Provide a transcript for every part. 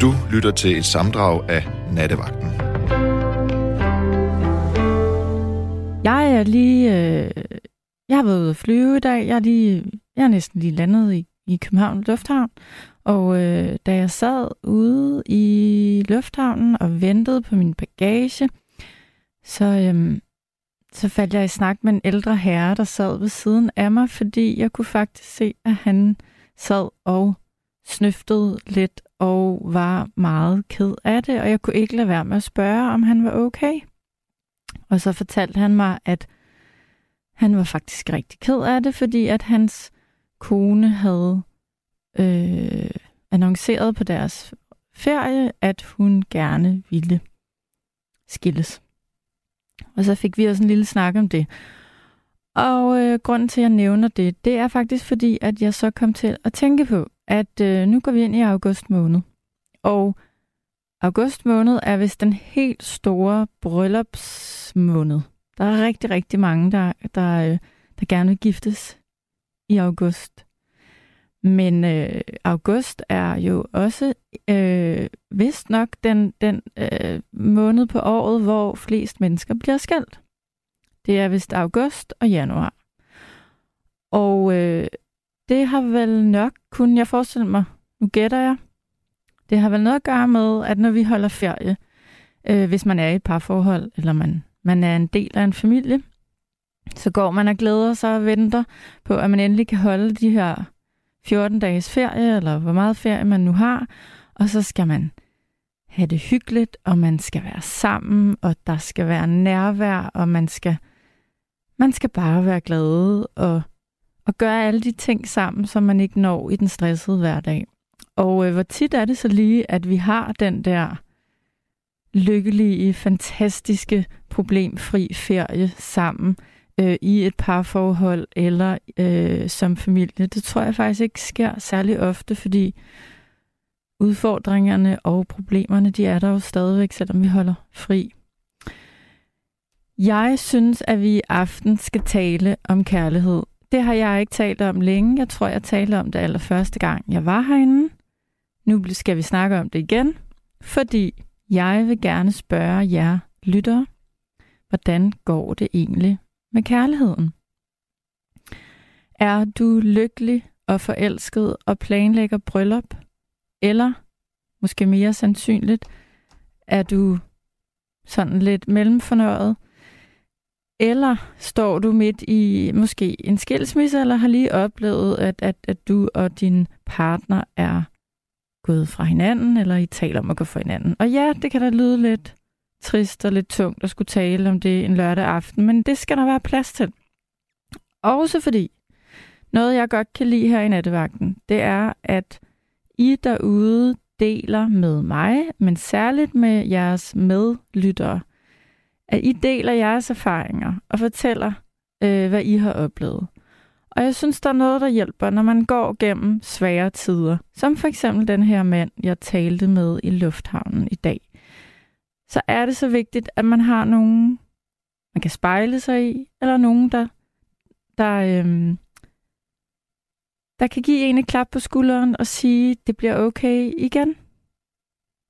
Du lytter til et samdrag af Nattevagten. Jeg er lige... Øh, jeg har været ude at flyve i dag. Jeg er, lige, jeg er næsten lige landet i, i København Lufthavn. Og øh, da jeg sad ude i lufthavnen og ventede på min bagage, så, øh, så faldt jeg i snak med en ældre herre, der sad ved siden af mig, fordi jeg kunne faktisk se, at han sad og snøftede lidt og var meget ked af det, og jeg kunne ikke lade være med at spørge, om han var okay. Og så fortalte han mig, at han var faktisk rigtig ked af det, fordi at hans kone havde øh, annonceret på deres ferie, at hun gerne ville skilles. Og så fik vi også en lille snak om det. Og øh, grunden til, at jeg nævner det, det er faktisk fordi, at jeg så kom til at tænke på, at øh, nu går vi ind i august måned. Og august måned er vist den helt store bryllupsmåned. Der er rigtig, rigtig mange, der, der, øh, der gerne vil giftes i august. Men øh, august er jo også øh, vist nok den, den øh, måned på året, hvor flest mennesker bliver skældt. Det er vist august og januar. Og øh, det har vel nok, kun jeg forestiller mig, nu gætter jeg, det har vel noget at gøre med, at når vi holder ferie, øh, hvis man er i et parforhold, eller man, man er en del af en familie, så går man og glæder sig og venter på, at man endelig kan holde de her 14 dages ferie, eller hvor meget ferie man nu har, og så skal man have det hyggeligt, og man skal være sammen, og der skal være nærvær, og man skal, man skal bare være glad og, og gøre alle de ting sammen, som man ikke når i den stressede hverdag. Og øh, hvor tit er det så lige, at vi har den der lykkelige, fantastiske, problemfri ferie sammen øh, i et parforhold eller øh, som familie. Det tror jeg faktisk ikke sker særlig ofte, fordi udfordringerne og problemerne, de er der jo stadigvæk, selvom vi holder fri. Jeg synes, at vi i aften skal tale om kærlighed. Det har jeg ikke talt om længe. Jeg tror, jeg talte om det allerførste gang, jeg var herinde. Nu skal vi snakke om det igen, fordi jeg vil gerne spørge jer lyttere, hvordan går det egentlig med kærligheden? Er du lykkelig og forelsket og planlægger bryllup? Eller, måske mere sandsynligt, er du sådan lidt mellemfornøjet? Eller står du midt i måske en skilsmisse, eller har lige oplevet, at, at, at du og din partner er gået fra hinanden, eller I taler om at gå fra hinanden. Og ja, det kan da lyde lidt trist og lidt tungt at skulle tale om det en lørdag aften, men det skal der være plads til. Også fordi, noget jeg godt kan lide her i nattevagten, det er, at I derude deler med mig, men særligt med jeres medlyttere, at I deler jeres erfaringer og fortæller, øh, hvad I har oplevet. Og jeg synes, der er noget, der hjælper, når man går gennem svære tider. Som for eksempel den her mand, jeg talte med i lufthavnen i dag. Så er det så vigtigt, at man har nogen, man kan spejle sig i, eller nogen, der, der, øhm, der kan give en et klap på skulderen og sige, det bliver okay igen.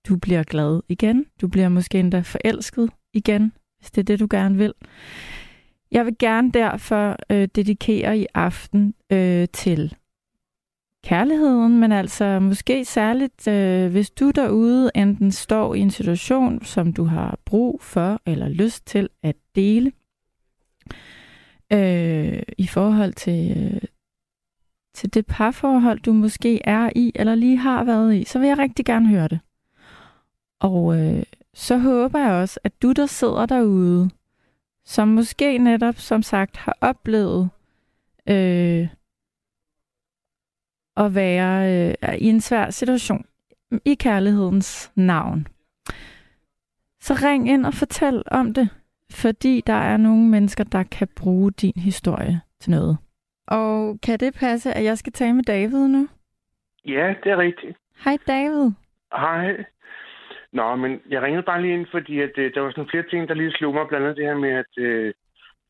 Du bliver glad igen. Du bliver måske endda forelsket igen, hvis det er det, du gerne vil. Jeg vil gerne derfor øh, dedikere i aften øh, til kærligheden, men altså måske særligt, øh, hvis du derude enten står i en situation, som du har brug for eller lyst til at dele øh, i forhold til, øh, til det parforhold, du måske er i eller lige har været i, så vil jeg rigtig gerne høre det. Og øh, så håber jeg også, at du, der sidder derude, som måske netop, som sagt, har oplevet øh, at være øh, i en svær situation i kærlighedens navn. Så ring ind og fortæl om det, fordi der er nogle mennesker, der kan bruge din historie til noget. Og kan det passe, at jeg skal tale med David nu? Ja, det er rigtigt. Hej David. Hej. Nå, men jeg ringede bare lige ind, fordi at, øh, der var sådan flere ting, der lige slog mig. Blandt andet det her med, at, øh,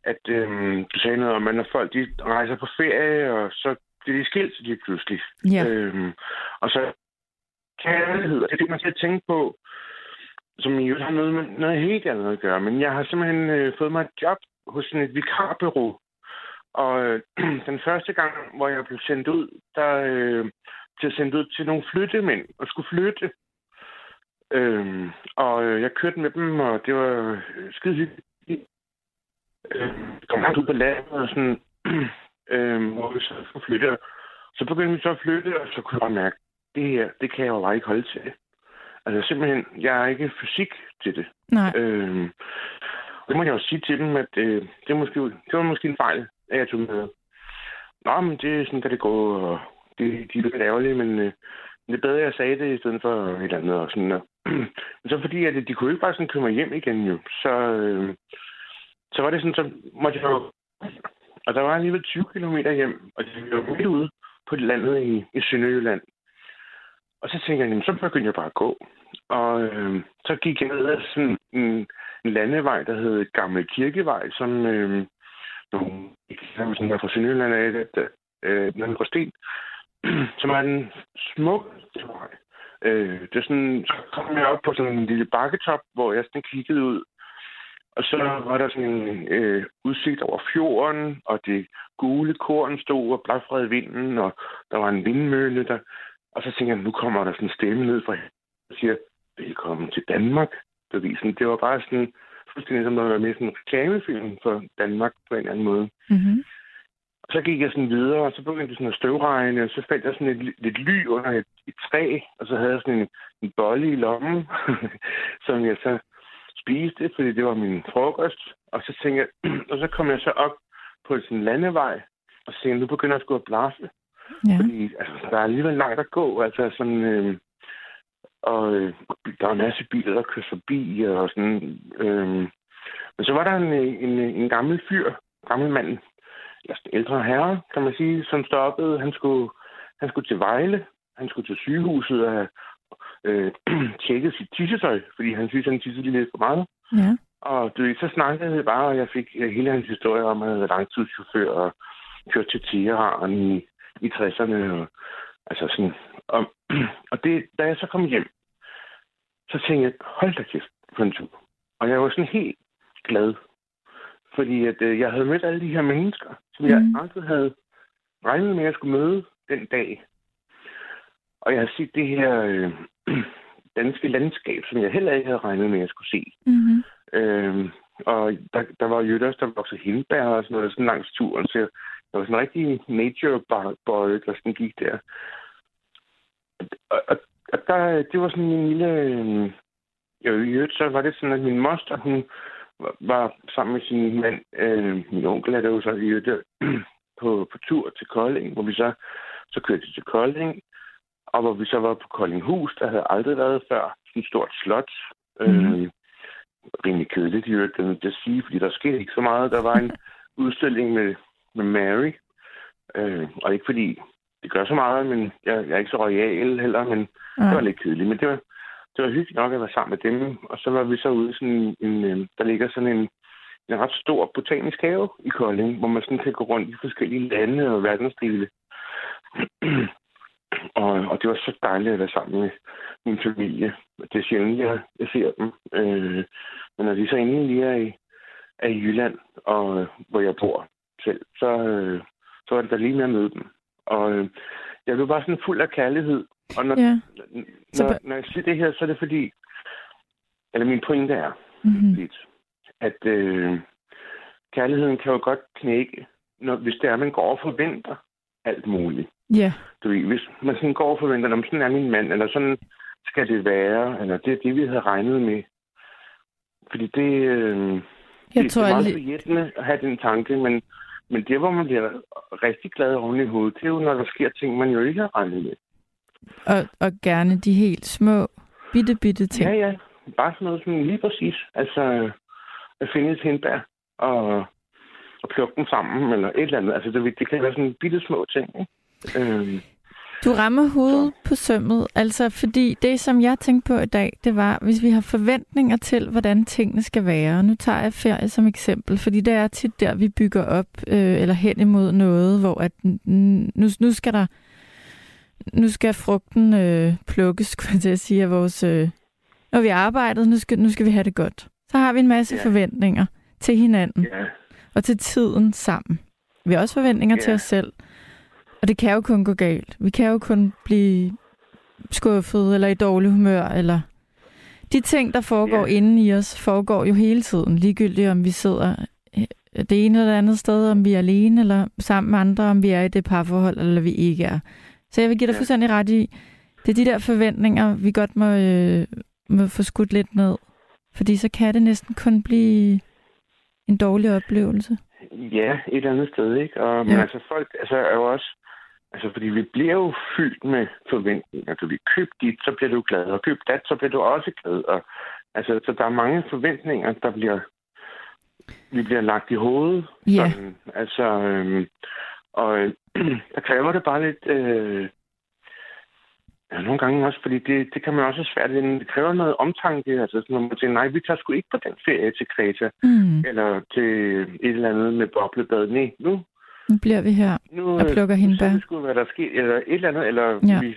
at øh, du sagde noget om, at når folk de rejser på ferie, og så bliver de skilt lige pludselig. Ja. Øhm, og så kærlighed, og det er det, man skal tænke på, som jo har noget med noget helt andet at gøre. Men jeg har simpelthen øh, fået mig et job hos sådan et vikarbureau. Og øh, den første gang, hvor jeg blev sendt ud, der øh, blev sendt ud til nogle flyttemænd og skulle flytte. Øh, og øh, jeg kørte med dem, og det var øh, skide hyggeligt. Øh, kom langt ud på landet og sådan, øh, hvor vi så skulle flytte. Så begyndte vi så at flytte, og så kunne jeg mærke, det her, det kan jeg jo bare ikke holde til. Altså simpelthen, jeg er ikke fysik til det. Nej. Øh, det må jeg jo sige til dem, at øh, det, er måske, det var måske en fejl, at jeg tog med. Nå, men det er sådan, kan det gå, og det, de er lidt ærgerlige, men øh, det er bedre, at jeg sagde det, i stedet for et eller andet. Og sådan, og, men så fordi, at de kunne ikke bare sådan køre mig hjem igen jo, så, øh, så var det sådan, så måtte jeg jo... Og der var alligevel 20 km hjem, og det var midt ude på landet i, i Sønderjylland. Og så tænkte jeg, jamen, så begyndte jeg bare at gå. Og øh, så gik jeg ned ad sådan en, en landevej, der hed Gammel Kirkevej, som øh, nogle, sådan der fra Sønderjylland af, at, øh, den Sten, som er den smukkeste vej. Øh, det er sådan, så kom jeg op på sådan en lille bakketop, hvor jeg sådan kiggede ud. Og så var der sådan en øh, udsigt over fjorden, og det gule korn stod og blafrede vinden, og der var en vindmølle, der... Og så tænkte jeg, nu kommer der sådan en stemme ned fra og siger, velkommen til Danmark. Bevisen. Det var bare sådan, fuldstændig som at være med i sådan en reklamefilm for Danmark på en eller anden måde. Mm-hmm. Så gik jeg sådan videre, og så begyndte det sådan at støvregne, og så fandt jeg sådan et, lidt ly under et, et træ, og så havde jeg sådan en, en bolle i lommen, som jeg så spiste, fordi det var min frokost. Og så tænkte jeg, og så kom jeg så op på sådan en landevej, og så tænkte jeg, nu begynder jeg at skulle blæse. Ja. Fordi altså, der er alligevel langt at gå. Altså sådan, øh, og øh, der var en masse biler, der kørte forbi, og sådan. Øh, men så var der en, en, en gammel fyr, gammel mand, ældre herre, kan man sige, som stoppede. Han skulle, han skulle til Vejle, han skulle til sygehuset og have øh, tjekket sit tissetøj, fordi han synes, han tissede lidt for meget. Ja. Og du så snakkede vi bare, og jeg fik øh, hele hans historie om, at han været langtidschauffør og kørt til Teheran i, i 60'erne. Og, altså sådan, og, og det, da jeg så kom hjem, så tænkte jeg, hold da kæft for en tur. Og jeg var sådan helt glad, fordi at, øh, jeg havde mødt alle de her mennesker, som mm. jeg aldrig havde regnet med, at jeg skulle møde den dag. Og jeg har set det her øh, danske landskab, som jeg heller ikke havde regnet med, at jeg skulle se. Mm-hmm. Øh, og der, der var jo også, der voksede hindbær og sådan noget, sådan langs turen. Så jeg, jeg var sådan en rigtig nature boy, der sådan gik der. Og, og, og der, det var sådan en lille... Øh, jo, i øvrigt, så var det sådan, at min moster, hun var, sammen med sin mand, øh, min onkel er det jo så i øvrigt, på, på tur til Kolding, hvor vi så, så kørte til Kolding, og hvor vi så var på Koldinghus, der havde aldrig været før. Sådan et stort slot. Mm. Øh, rimelig kedeligt, i øvrigt, det vil sige, fordi der skete ikke så meget. Der var en udstilling med, med Mary, øh, og ikke fordi det gør så meget, men jeg, jeg er ikke så royal heller, men ja. det var lidt kedeligt. Men det var, det var hyggeligt nok at være sammen med dem. Og så var vi så ude sådan en, en øh, der ligger sådan en, en ret stor botanisk have i Kolding, hvor man sådan kan gå rundt i forskellige lande og verdensdele. og, og det var så dejligt at være sammen med min familie. Det er sjældent, jeg, jeg ser dem. Øh, men når de så endelig lige er i, er i Jylland, og øh, hvor jeg bor selv, så, øh, så var det da lige med at møde dem. Og øh, jeg blev bare sådan fuld af kærlighed. Og når, Ja. når, når jeg siger det her, så er det fordi, eller min pointe er, Mm-hmm. lidt, at øh, kærligheden kan jo godt knække, når, hvis det er, at man går og forventer alt muligt. Ja. Du ved, hvis man sådan går og forventer, om sådan er min mand, eller sådan skal det være, eller det er det, vi havde regnet med. Fordi det, øh, Jeg det, tror, det er meget forjættende at have den tanke, men, men det, hvor man bliver rigtig glad oven i hovedet, det er jo, når der sker ting, man jo ikke har regnet med. Og, og gerne de helt små, bitte, bitte ting. Ja, ja. Bare sådan noget som lige præcis. Altså, at finde et hindbær og, og plukke dem sammen, eller et eller andet. Altså, det, det kan være sådan bitte små ting, ikke? Øhm, Du rammer hovedet på sømmet, altså fordi det, som jeg tænkte på i dag, det var, hvis vi har forventninger til, hvordan tingene skal være. Nu tager jeg ferie som eksempel, fordi det er tit der, vi bygger op øh, eller hen imod noget, hvor at, nu, nu skal der nu skal frugten øh, plukkes, skulle jeg sige, af vores... Øh, når vi har arbejdet, nu skal, nu skal vi have det godt. Så har vi en masse Ja. forventninger til hinanden Ja, og til tiden sammen. Vi har også forventninger Ja. til os selv. Og det kan jo kun gå galt. Vi kan jo kun blive skuffet eller i dårlig humør. Eller De ting, der foregår Ja. inde i os, foregår jo hele tiden. Ligegyldigt om vi sidder øh, det ene eller det andet sted, om vi er alene eller sammen med andre, om vi er i det parforhold eller vi ikke er. Så jeg vil give dig Ja. fuldstændig ret i, det er de der forventninger, vi godt må, øh, må få skudt lidt ned. Fordi så kan det næsten kun blive en dårlig oplevelse. Ja, et eller andet sted, ikke? Og, men Ja. altså, folk altså, er jo også... Altså, fordi vi bliver jo fyldt med forventninger. Du vil købe dit, så bliver du glad. Og køb dat, så bliver du også glad. Og, altså, så der er mange forventninger, der bliver, vi bliver lagt i hovedet. Ja. Sådan, altså, øhm, og øh, der kræver det bare lidt... Øh, ja, nogle gange også, fordi det, det kan man også svært. Det kræver noget omtanke. Altså, når man siger, nej, vi tager sgu ikke på den ferie til Kreta. Mm. Eller til et eller andet med boblebad. Nej, nu Nu bliver vi her. nu, Og plukker øh, hindebær. Så det skulle, hvad der sker, eller et eller andet, eller Ja. vi,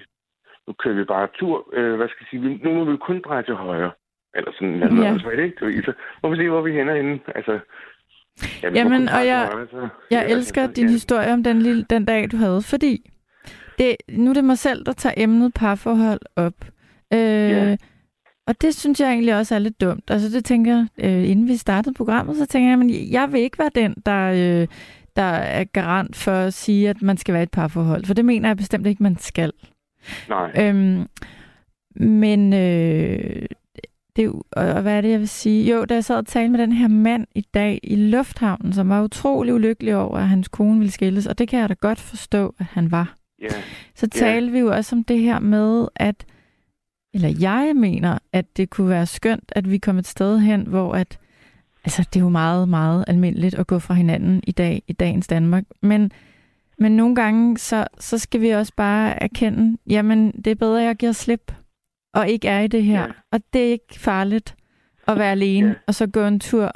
nu kører vi bare tur, øh, hvad skal jeg sige, nu må vi kun dreje til højre. Eller sådan noget, Ja. ja. altså, ikke? Du ved, Så må vi se, hvor vi hænder henne. Altså, ja, Jamen, og jeg- højre, så, Jeg ja, elsker altså, din ja. historie om den, lille, den dag, du havde, fordi det, nu er det mig selv, der tager emnet parforhold op. Øh, Ja. Og det synes jeg egentlig også er lidt dumt. Altså det tænker jeg, øh, inden vi startede programmet, så tænker jeg, men jeg vil ikke være den, der, øh, der er garant for at sige, at man skal være i et parforhold. For det mener jeg bestemt ikke, man skal. Nej, Øhm, men øh, det, er og, hvad er det, jeg vil sige? Jo, da jeg sad og talte med den her mand i dag i lufthavnen, som var utrolig ulykkelig over, at hans kone ville skilles, og det kan jeg da godt forstå, at han var. ja, Så talte vi jo også om det her med, at, eller jeg mener, at det kunne være skønt, at vi kom et sted hen, hvor at, altså det er jo meget, meget almindeligt at gå fra hinanden i dag, i dagens Danmark, men, men nogle gange, så, så skal vi også bare erkende, jamen det er bedre, at jeg giver slip, og ikke er i det her, Ja. og det er ikke farligt at være alene, Ja. og så gå en tur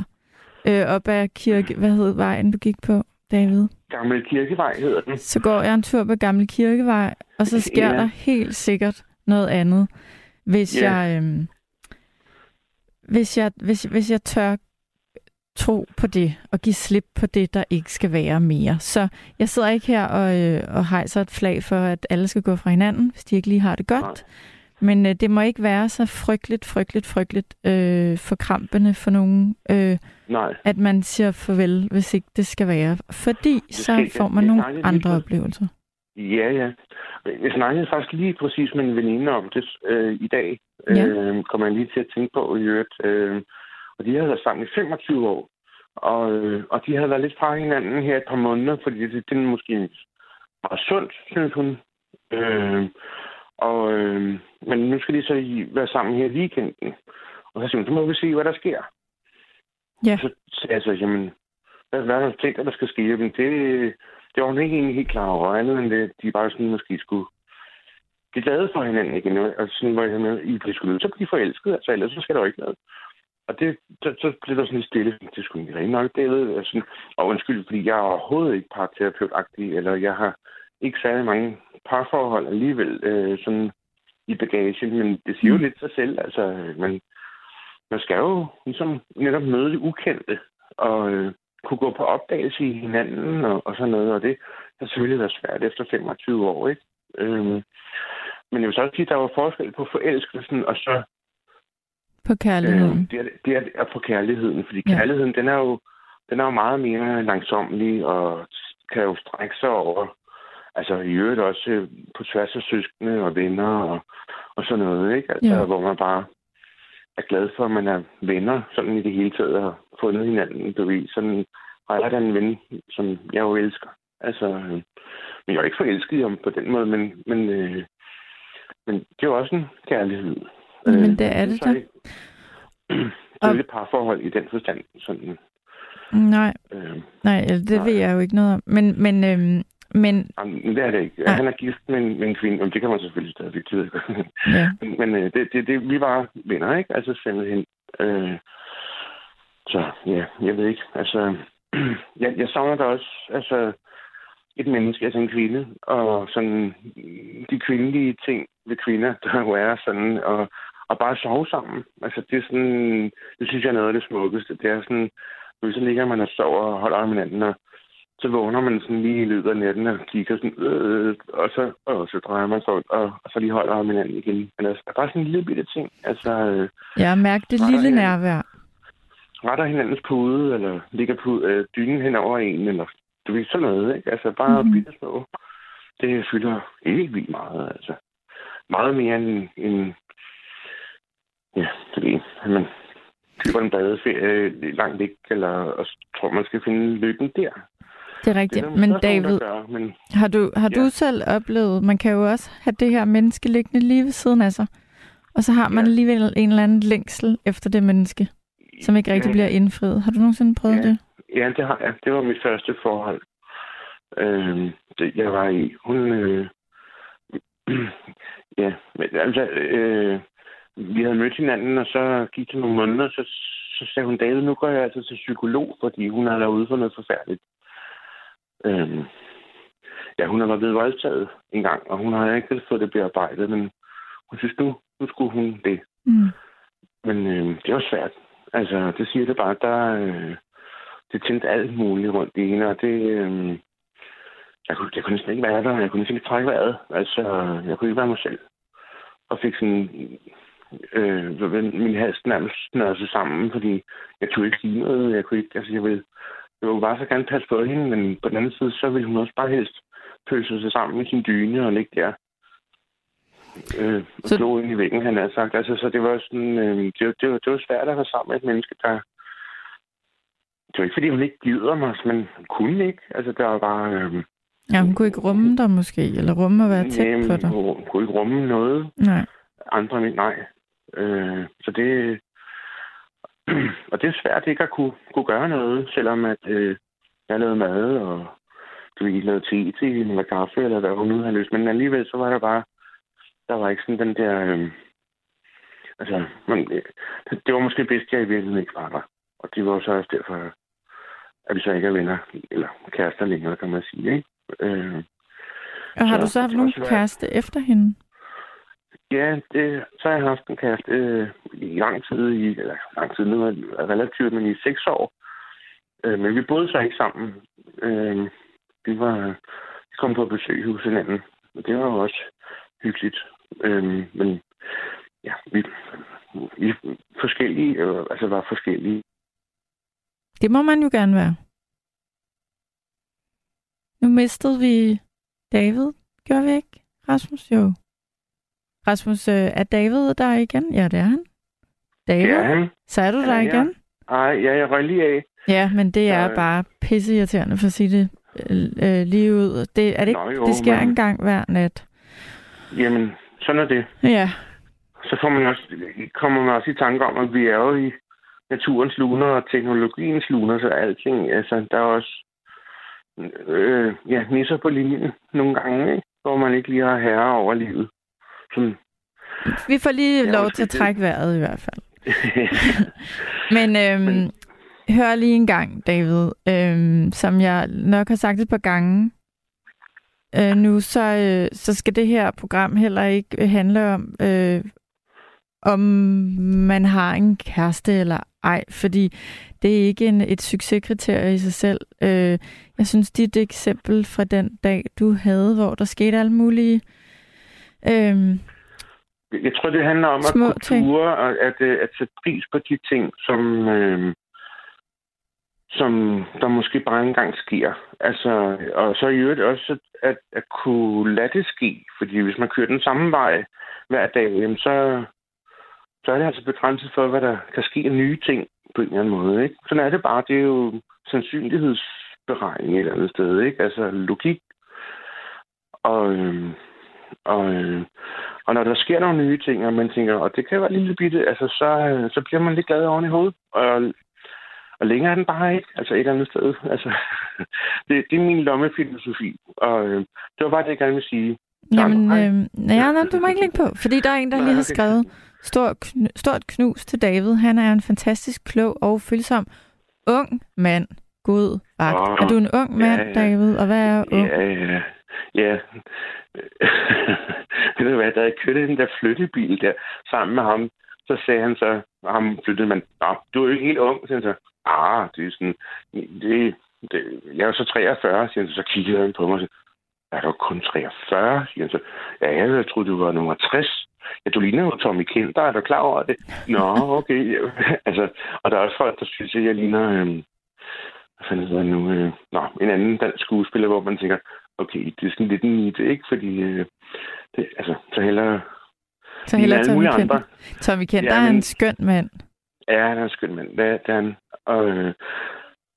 øh, op ad kirke, hvad hed vejen, du gik på, David? Gammel Kirkevej hedder den. Så går jeg en tur på Gamle Kirkevej, og så sker Ja. der helt sikkert noget andet, hvis Ja. jeg øhm, hvis jeg hvis, hvis jeg tør tro på det og give slip på det, der ikke skal være mere. Så jeg sidder ikke her og, øh, og hejser et flag for, at alle skal gå fra hinanden, hvis de ikke lige har det godt. Nej. Men øh, det må ikke være så frygteligt, frygteligt, frygteligt øh, forkrampende for nogen, øh, Nej, at man siger farvel, hvis ikke det skal være. Fordi så skal får man nogle dejligt, andre oplevelser. ja, ja. Jeg snakkede faktisk lige præcis med en veninde om det øh, i dag. Ja. Øh, kommer jeg lige til at tænke på i øvrigt. Øh, og de havde været sammen i 25 år. Og, øh, og de havde været lidt fra hinanden her et par måneder, fordi det, det er måske meget sundt, synes hun. Øh, og, øh, men nu skal de så være sammen her i weekenden. Og så siger hun, så må vi se, hvad der sker. Ja. Så sagde jeg så, jamen, hvad, hvad du tænkt, at der skal ske? Jamen, det, det var hun ikke egentlig helt klar over. Andet end det, de bare sådan måske skulle blive glade for hinanden igen. Og sådan var jeg med, I bliver til at blive forelsket, altså ellers så skal der jo ikke noget. Og det, så, så blev der sådan lidt stille. Det skulle ikke nok, det ved jeg. Sådan, og undskyld, fordi jeg er overhovedet ikke parterapeutagtig, eller jeg har ikke særlig mange parforhold alligevel øh, sådan i bagagen, men det siger jo Mm. lidt sig selv. Altså, man, man skal jo ligesom netop møde det ukendte, og øh, kunne gå på opdagelse i hinanden og, og sådan noget, og det har selvfølgelig været svært efter 25 år, ikke? Øhm, men jeg vil så også sige, at der var forskel på forelskelsen og så På kærligheden. Øh, det, er, det er er på kærligheden, fordi Ja. kærligheden, den er jo den er jo meget mere langsomlig og kan jo strække sig over, altså i øvrigt også øh, på tværs af søskende og venner og, og sådan noget, ikke? Altså, Ja. hvor man bare er glad for, at man er venner, sådan i det hele taget, og fundet hinanden, du ved. Sådan har jeg da en ven, som jeg jo elsker. Altså, øh, men jeg er ikke forelsket i ham på den måde, men, men, øh, men det er jo også en kærlighed. Men Øh, det er det da. ikke- Det er et parforhold i den forstand. Sådan, Nej, øh, nej, det Nej. ved jeg jo ikke noget om. Men, men, øhm, men jamen, det er det ikke. Nej. Han er gift med en, med en kvinde, og det kan man selvfølgelig stadig det ved jeg godt. ja, Men, men øh, det, det, det, vi var venner, ikke? Altså simpelthen. Øh, så ja, jeg ved ikke. Altså, jeg, jeg savner da også, altså, et menneske, altså en kvinde, og sådan de kvindelige ting ved kvinder, der jo er sådan, og, og bare sove sammen. Altså det er sådan, det synes jeg er noget af det smukkeste. Det er sådan, så ligger man og sover og holder om hinanden, og så vågner man sådan lige i løbet af natten og kigger sådan, øh, og, så, og så drejer man sig og, og så lige holder om hinanden igen. Men altså, bare sådan en lille bitte ting. Altså, øh, ja, mærk det lille nærvær. Retter hinandens pude, eller ligger på øh, dynen hen over en, eller du ved, sådan noget, ikke? Altså, bare mm-hmm. bitte små. Det fylder helt vildt meget, altså. Meget mere end, end ja, det er man køber en badeferie langt væk, eller og tror, man skal finde lykken der. Det er rigtigt. Det er men David, gør, men, har du, har ja. du selv oplevet, man kan jo også have det her menneske liggende lige ved siden af sig, og så har man ja. alligevel en eller anden længsel efter det menneske, som ikke rigtig ja. bliver indfriet. Har du nogensinde prøvet ja. det? Ja, det har jeg. Det var mit første forhold. Øh, det, jeg var i. Hun... Øh, ja, men altså... Øh, vi havde mødt hinanden, og så gik det nogle måneder, så, så sagde hun, David, nu går jeg altså til psykolog, fordi hun har været ude for noget forfærdeligt. Øhm, ja, hun har været blevet voldtaget en gang, og hun har ikke fået det bearbejdet, men hun synes, nu, nu skulle hun det. Mm. Men øh, det var svært. Altså, det siger det bare, der, øh, det tændte alt muligt rundt i hende, og det, øh, jeg, kunne, jeg kunne næsten ikke være der. Jeg kunne næsten ikke trække vejret. Altså, jeg kunne ikke være mig selv. Og fik sådan, øh, min hals nærmest snørret sig sammen, fordi jeg tog ikke sige noget. Jeg kunne ikke, altså, jeg ville, jeg ville bare så gerne passe på hende, men på den anden side, så ville hun også bare helst pøse sig sammen med sin dyne og ligge der. Øh, og så... slå ind i væggen, han har sagt. Altså, så det var sådan, øh, det, det, var, det var svært at være sammen med et menneske, der... Det var ikke, fordi hun ikke gider mig, men hun kunne ikke. Altså, der var bare... Øh, ja, hun kunne ikke rumme dig måske, eller rumme at være tæt jamen, på dig. Hun kunne ikke rumme noget. Nej. Andre, nej. Øh, så det, og det er svært ikke at kunne, kunne gøre noget, selvom at øh, jeg lavede mad, og du ved, lavede te til eller kaffe, eller hvad hun nu havde lyst. Men alligevel, så var der bare, der var ikke sådan den der, øh, altså, man, det, det var måske bedst, at jeg i virkeligheden ikke var der. Og det var så også derfor, at vi så ikke er venner, eller kærester længere, kan man sige, ikke? Øh, og har så, du så haft nogen kæreste efter hende? Ja, det, så har jeg haft en kæreste øh, i lang tid, i, eller lang tid nu relativt, men i seks år. Øh, men vi boede så ikke sammen. Øh, vi var vi kom på besøg hos hinanden, og det var jo også hyggeligt. Øh, men ja, vi, vi forskellige, øh, altså var forskellige. Det må man jo gerne være. Nu mistede vi David, gør vi ikke? Rasmus, jo. Rasmus, øh, er David der igen? Ja, det er han. David, ja, han. så er du ja, der igen? Nej, ja, jeg røg lige af. Ja, men det er øh... bare pisseirriterende for at sige det øh, lige ud. Det, er det, ikke, Nå, jo, det sker men... en gang hver nat. Jamen, sådan er det. Ja. Så får man også, kommer man også i tanke om, at vi er jo i naturens luner og teknologiens luner, så alting, altså, der er også øh, ja, nisser på linjen nogle gange, ikke? hvor man ikke lige har herre over livet sådan... Vi får lige lov til at trække vejret i hvert fald. Men, øhm, hør lige en gang, David, øhm, som jeg nok har sagt et par gange øh, nu, så, øh, så skal det her program heller ikke handle om, øh, om man har en kæreste eller ej, fordi det er ikke en, et succeskriterie i sig selv. Øh, jeg synes, dit eksempel fra den dag, du havde, hvor der skete alle mulige Øhm, jeg tror, det handler om at kulture og at, øh, at sætte pris på de ting, som, øh, som der måske bare ikke engang sker. Altså, og så i øvrigt også at, at kunne lade det ske. Fordi hvis man kører den samme vej hver dag, jamen så, så er det altså begrænset for, hvad der kan ske af nye ting på en eller anden måde. Ikke? Sådan er det bare. Det er jo sandsynlighedsberegning et eller andet sted. Ikke? Altså logik. Og, øh, og, øh, og når der sker nogle nye ting, og man tænker, og det kan være lille bitte, altså, så, øh, så bliver man lidt glad oven i hovedet. Og, og længere er den bare ikke, altså et eller andet sted. Altså, det, det er min lommefilosofi, og øh, det var bare det, jeg gerne vil sige. Jamen, øh, ja, nej, du må ikke lægge på, fordi der er en, der lige har skrevet stor, stort knus til David. Han er en fantastisk klog og følsom ung mand. god vagt. Åh, er du en ung mand, ja, ja. David? Og hvad er ung? Ja, ja, ja. Ved du hvad, da jeg kørte den der flyttebil der sammen med ham, så sagde han så, ham flyttede man, Nå, du er jo ikke helt ung, siger han så. Ah, det er sådan, det, det, jeg er jo så 43, siger han så, så kiggede han på mig og sagde, er du kun 43, siger han så. Ja, jeg troede, du var nummer 60. Ja, du ligner jo Tommy Kenter, er du klar over det? Nå, okay. altså, og der er også folk, der synes, at jeg ligner, øhm, hvad fanden hedder nu, øh, nå, en anden dansk skuespiller, hvor man tænker, okay, det er sådan lidt en idé, ikke? Fordi, øh, det, altså, så heller... Så heller Tommy Kenter. andre. Tommy Kenter Ja, er men- en skøn mand. Ja, han er en skøn mand. Det, det er han. Og, øh,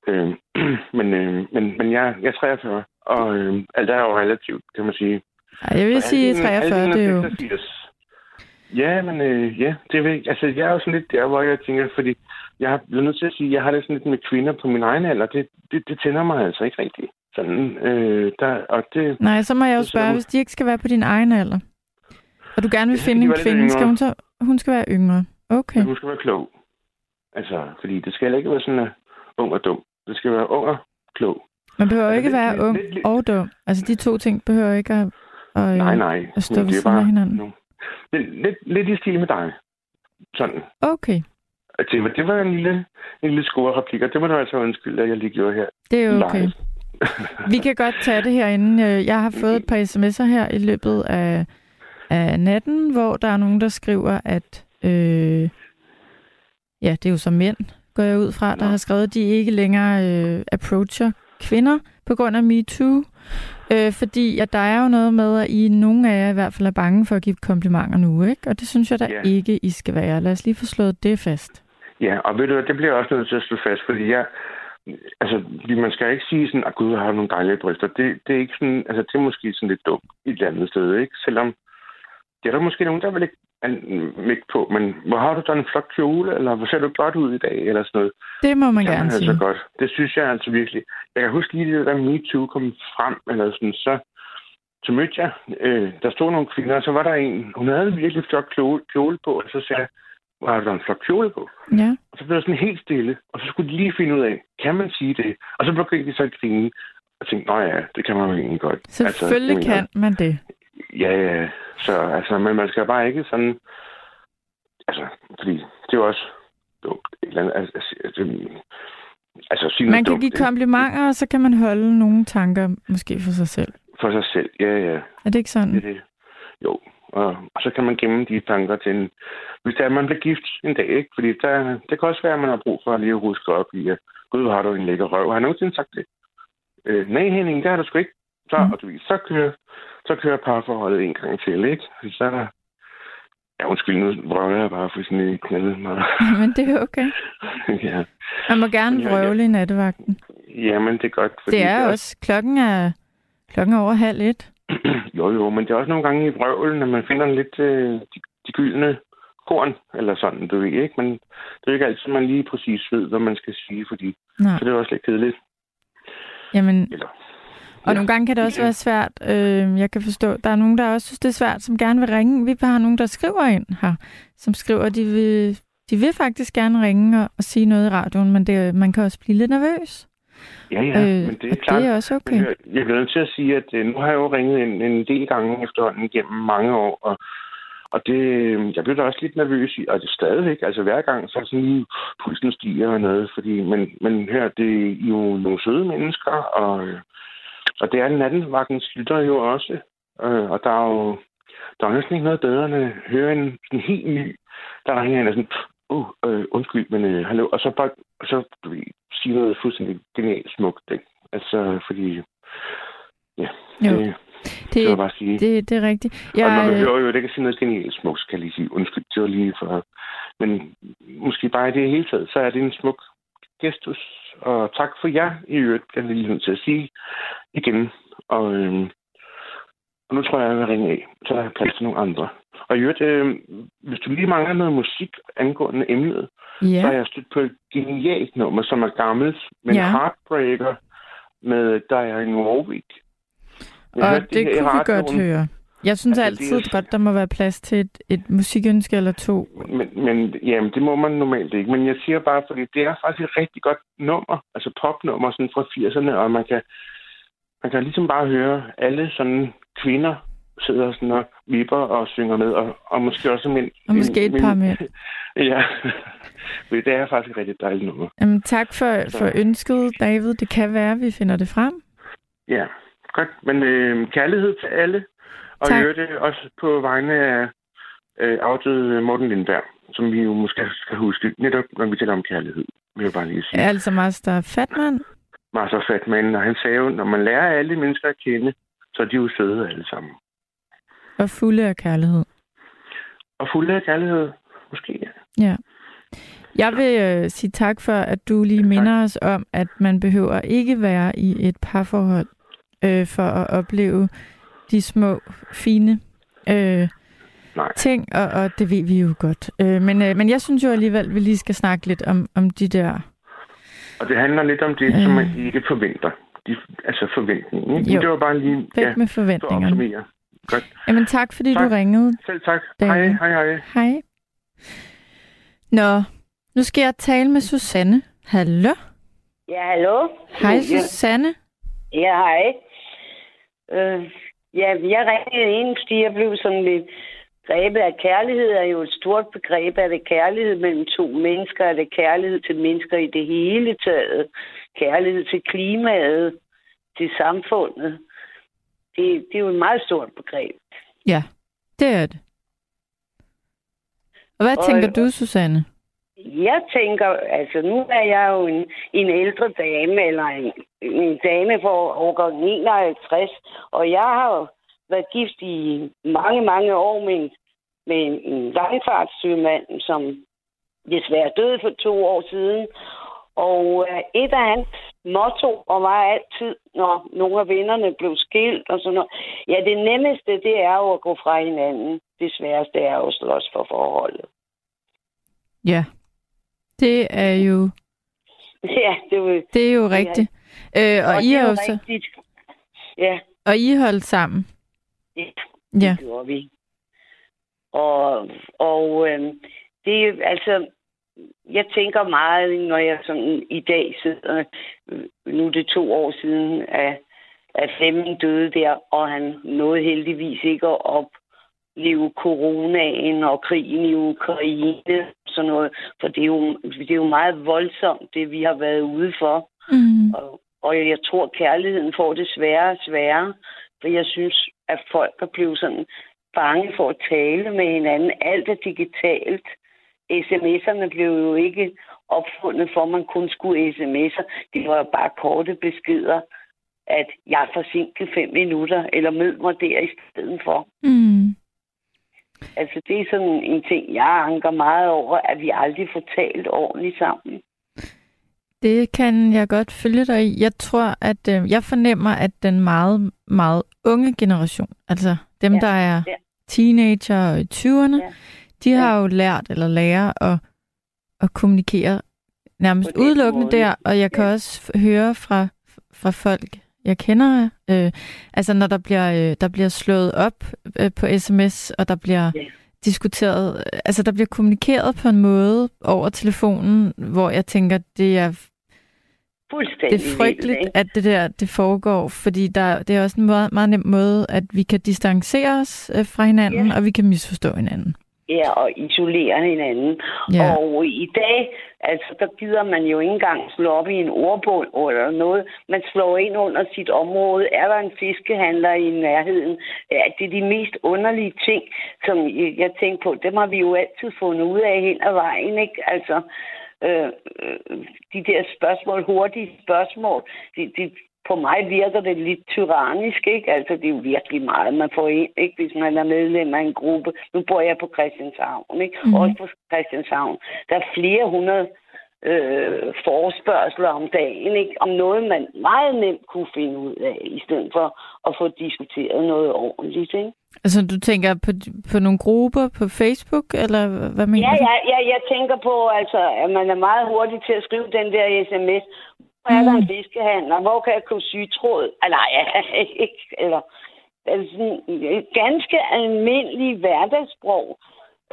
øh, men, øh, men, men jeg, jeg er 43, og øh, alt er jo relativt, kan man sige. Ej, jeg vil Så sige inden- 43, alt det er jo... 86. Ja, men øh, ja, det ved jeg. Altså, jeg er jo sådan lidt der, hvor jeg tænker, fordi jeg har blevet nødt til at sige, at jeg har det sådan lidt med kvinder på min egen alder. Det, det, det tænder mig altså ikke rigtigt. Sådan, øh, der, og det, Nej, så må jeg jo Så- spørge, hvis de ikke skal være på din egen alder, og du gerne vil finde de en kvinde, skal hun så... Hun skal være yngre. Okay. hun skal være klog. Altså, fordi det skal ikke være sådan, at ung og dum. Det skal være ung og klog. Man behøver Altså, ikke lidt- være lidt- ung lidt- og dum. Altså, de to ting behøver ikke at... at Nej, nej. at stå men ved siden af hinanden. nu. Lidt, lidt, lidt i stil med dig. Sådan. Okay, Og Det var, det var en lille, en lille score-replik, og det må du altså undskylde, at jeg lige gjorde her. det er okay. live. Vi kan godt tage det herinde. Øh, Jeg har fået et par sms'er her i løbet af, af natten, hvor der er nogen, der skriver, at... Øh, ja, det er jo så mænd, går jeg ud fra, der har skrevet, at de ikke længere øh, approacher kvinder på grund af MeToo. Øh, fordi at der er jo noget med, at I nogle af jer i hvert fald er bange for at give komplimenter nu, ikke? Og det synes jeg da Ja. ikke, I skal være. Lad os lige få slået det fast. Ja, og ved du hvad, det bliver også nødt til at slå fast, fordi jeg, altså, man skal ikke sige sådan, at gud, jeg har nogle dejlige bryster. Det, det er ikke sådan, altså, det er måske sådan lidt dumt et eller andet sted, ikke? Selvom, det er der måske nogen, der vil ikke mægte på, men hvor har du da en flot kjole, eller hvor ser du godt ud i dag, eller sådan noget. Det må man Det gerne man sige. altså godt. Det synes jeg altså virkelig. Jeg kan huske lige, det da MeToo kom frem, eller sådan, så, så mødte jeg, øh, der stod nogle kvinder, og så var der en, hun havde en virkelig flot kjole, kjole på, og så sagde jeg, du da en flot kjole på? Ja. Og så blev jeg sådan helt stille, og så skulle de lige finde ud af, kan man sige det? Og så begyndte de så at grine, og tænkte, nå ja, det kan man jo egentlig godt. Selvfølgelig Altså, kan man det. Ja, ja. Så altså, men man skal bare ikke sådan... Altså, fordi det er jo også dumt. Et eller andet, altså, altså, altså sige Man kan dumt, give komplimenter, og så kan man holde nogle tanker måske for sig selv. For sig selv, ja, ja. Er det ikke sådan? Det det. Jo, og, og så kan man gemme de tanker til en... Hvis det er, at man bliver gift en dag, ikke? Fordi der, det kan også være, at man har brug for at lige huske op i, at gud, har du en lækker røv. Har jeg nogensinde sagt det? Øh, nej, Henning, det har du sgu ikke. Så, Mm. og du, så, kører, så kører parforholdet en gang til, ikke? Fordi Så er. Ja, undskyld, nu vrøvler jeg bare for sådan en knaldet mig. Men det er okay. ja. Man må gerne Ja, ja. vrøvle i nattevagten. Jamen, det er godt. Det er også, klokken er, klokken er over halv et. Jo, jo, men det er også nogle gange i vrøvlen, at man finder lidt øh, de, de gyldne korn, eller sådan, du ved ikke. Men det er ikke altid, man lige præcis ved, hvad man skal sige, fordi Nej. så det er også lidt kedeligt. Jamen, Eller, og nogle gange kan det også Ja. være svært. Øh, jeg kan forstå, der er nogen, der også synes, det er svært, som gerne vil ringe. Vi har nogen, der skriver ind her, som skriver, de vil, de vil faktisk gerne ringe og, og sige noget i radioen, men det, man kan også blive lidt nervøs. Ja, ja, øh, men det er klart. det er også okay. Jeg, jeg bliver nødt til at sige, at øh, nu har jeg jo ringet en, en del gange efterhånden gennem mange år, og, og det, øh, jeg blev da også lidt nervøs i, og det er stadigvæk, altså hver gang, så er sådan lige pulsen stiger og noget, fordi, men, men her, det er jo nogle søde mennesker, og, øh, og det er nattevagtens lytter jo også, øh, og der er jo, der er næsten ikke noget bedre, end at høre en sådan helt ny, der ringer ind og sådan, uh, øh, undskyld, men øh, hallo, og så bare, og så du ved, sige noget fuldstændig genialt smukt, ikke? Altså, fordi, ja, Jo, det, det jeg det, bare sige. det, det er rigtigt. og når Jeg, man øh, hører jo, det kan sige noget genialt smukt, skal jeg lige sige. Undskyld, det var lige for... Men måske bare i det hele taget, så er det en smuk gestus. Og tak for jer i øvrigt, jeg lige nødt til at sige igen. Og, øhm, og nu tror jeg, jeg vil ringe af. Så er der plads til nogle andre. Og i øvrigt, øhm, hvis du lige mangler noget musik angående emnet, ja. så har jeg stødt på et genialt nummer, som er gammelt, men ja. Heartbreaker med Diane Warwick. Jeg Og det i kunne vi godt høre. Jeg synes Altså, altså, det er altid godt, der må være plads til et, et musikønske eller to. Men, men jamen, det må man normalt ikke. Men jeg siger bare, fordi det er faktisk et rigtig godt nummer, altså popnummer sådan fra 80'erne, og man kan, man kan ligesom bare høre alle sådan kvinder sidder sådan og vipper og synger med, og, og måske også mænd. Og måske et par mænd. ja, Men det er faktisk et rigtig dejligt nummer. Jamen, tak for, for ønsket, David. Det kan være, at vi finder det frem. Ja, godt. Men øh, kærlighed til alle, og Tak. jeg det også på vegne af øh, afdøde Morten Lindberg, som vi jo måske skal huske, netop når vi taler om kærlighed, vil jeg bare lige sige. Altså Master Fatman. Master Fatman, og han sagde jo, når man lærer alle mennesker at kende, så er de jo søde alle sammen. Og fulde af kærlighed. Og fulde af kærlighed, måske. ja. Ja. Jeg vil øh, sige tak for, at du lige Tak. minder os om, at man behøver ikke være i et parforhold øh, for at opleve de små, fine øh, Nej. ting, og, og det ved vi jo godt. Øh, men, øh, men jeg synes jo alligevel, at vi lige skal snakke lidt om, om de der... Og det handler lidt om det, Øh. som man ikke forventer. De, altså forventningen. Jo. Det var bare lige Væk ja, med forventningerne. Godt. Jamen tak, fordi Tak. du ringede. Selv tak. David. Hej, hej, hej. Hej. Nå, nu skal jeg tale med Susanne. Hallo? Ja, hallo? Hej, Susanne. ja hej. Øh, ja, jeg ringede ind, fordi jeg blev sådan lidt grebet af kærlighed er jo et stort begreb. Er det kærlighed mellem to mennesker? Er det kærlighed til mennesker i det hele taget? Kærlighed til klimaet? Til samfundet? Det, det er jo et meget stort begreb. Ja, det er det. Og hvad Og- tænker du, Susanne? Jeg tænker, altså nu er jeg jo en, en ældre dame, eller en, en dame for årgang 51, og jeg har jo været gift i mange, mange år med en, med en, en langfartssøgmand, som desværre døde for to år siden. Og øh, et af hans motto og var altid, når nogle af vennerne blev skilt og sådan noget, ja, det nemmeste, det er jo at gå fra hinanden. Det sværeste er jo at slås for forholdet. Ja, det er jo, Ja, det var det er jo rigtigt. Øh, og, og I er jo så, rigtigt. Ja, og I holdt sammen. ja, Ja, det gjorde vi. Og, og øh, det er altså, jeg tænker meget, når jeg sådan i dag sidder, nu er det to år siden, at, at Flemming døde der, og han nåede heldigvis ikke at opleve coronaen og krigen i Ukraine, sådan noget, for det er, jo, det er jo meget voldsomt, det vi har været ude for. mm. Og, og jeg tror, kærligheden får det sværere og sværere. For jeg synes, at folk er blevet sådan bange for at tale med hinanden. Alt er digitalt. SMS'erne blev jo ikke opfundet for, at man kun skulle sms'er. Det var jo bare korte beskeder, at jeg er forsinket fem minutter, eller mød mig der i stedet for. Mm. Altså, det er sådan en ting, jeg anker meget over, at vi aldrig får talt ordentligt sammen. Det kan jeg godt følge dig i. Jeg tror, at øh, jeg fornemmer, at den meget, meget unge generation, altså dem, Ja, der er ja. teenager og i 20'erne, Ja. De Ja. har jo lært eller lærer at, at kommunikere nærmest udelukkende måde. der, og jeg kan Ja. også høre fra, fra folk, jeg kender, øh, altså når der bliver, øh, der bliver slået op øh, på sms, og der bliver Ja. diskuteret, øh, altså der bliver kommunikeret på en måde over telefonen, hvor jeg tænker, det er Fuldstændig det er frygteligt, vildt, at det der det foregår, fordi der, det er også en meget, meget nem måde, at vi kan distancere os øh, fra hinanden, Ja. og vi kan misforstå hinanden. Ja, og isolere hinanden. Ja. Og i dag, altså, der gider man jo ikke engang slå op i en ordbog eller noget. Man slår ind under sit område. Er der en fiskehandler i nærheden? Ja, det er de mest underlige ting, som jeg jeg tænker på. Dem har vi jo altid fundet ud af hen ad vejen, ikke? Altså, øh, øh, de der spørgsmål, hurtige spørgsmål, de, de, på mig virker det lidt tyrannisk, ikke? Altså, det er jo virkelig meget, man får ind, ikke? Hvis man er medlem af en gruppe. Nu bor jeg på Christianshavn, ikke? Mm. Også på Christianshavn. Der er flere hundrede øh, forespørgseler om dagen, ikke? Om noget, man meget nemt kunne finde ud af, i stedet for at få diskuteret noget ordentligt, ikke? Altså, du tænker på, på nogle grupper på Facebook, eller hvad mener Ja, du? ja, ja, jeg tænker på, altså, at man er meget hurtig til at skrive den der sms. Hvor er der Mm. en fiskehandler? Hvor kan jeg købe sygetråd? Ah, nej, ikke. Eller, altså, et ganske almindeligt hverdagssprog,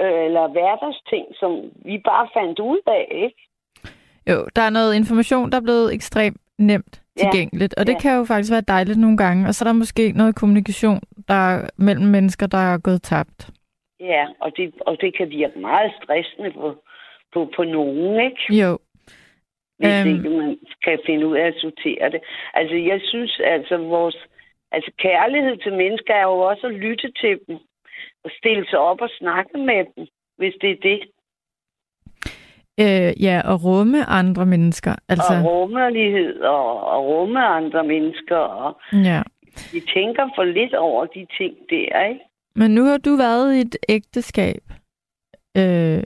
øh, eller hverdagsting, som vi bare fandt ud af, ikke? Jo, der er noget information, der er blevet ekstremt nemt tilgængeligt, ja. og det ja. kan jo faktisk være dejligt nogle gange. Og så er der måske noget kommunikation der er mellem mennesker, der er gået tabt. Ja, og det, og det kan virke meget stressende på, på, på nogen, ikke? Jo. Hvis um, ikke man kan finde ud af at sortere det. Altså, jeg synes, altså, vores altså, kærlighed til mennesker er jo også at lytte til dem. Og stille sig op og snakke med dem, hvis det er det. Øh, ja, og rumme andre mennesker. Altså... Og rummelighed og, og rumme andre mennesker. Og ja. Vi tænker for lidt over de ting der, ikke? Men nu har du været i et ægteskab øh,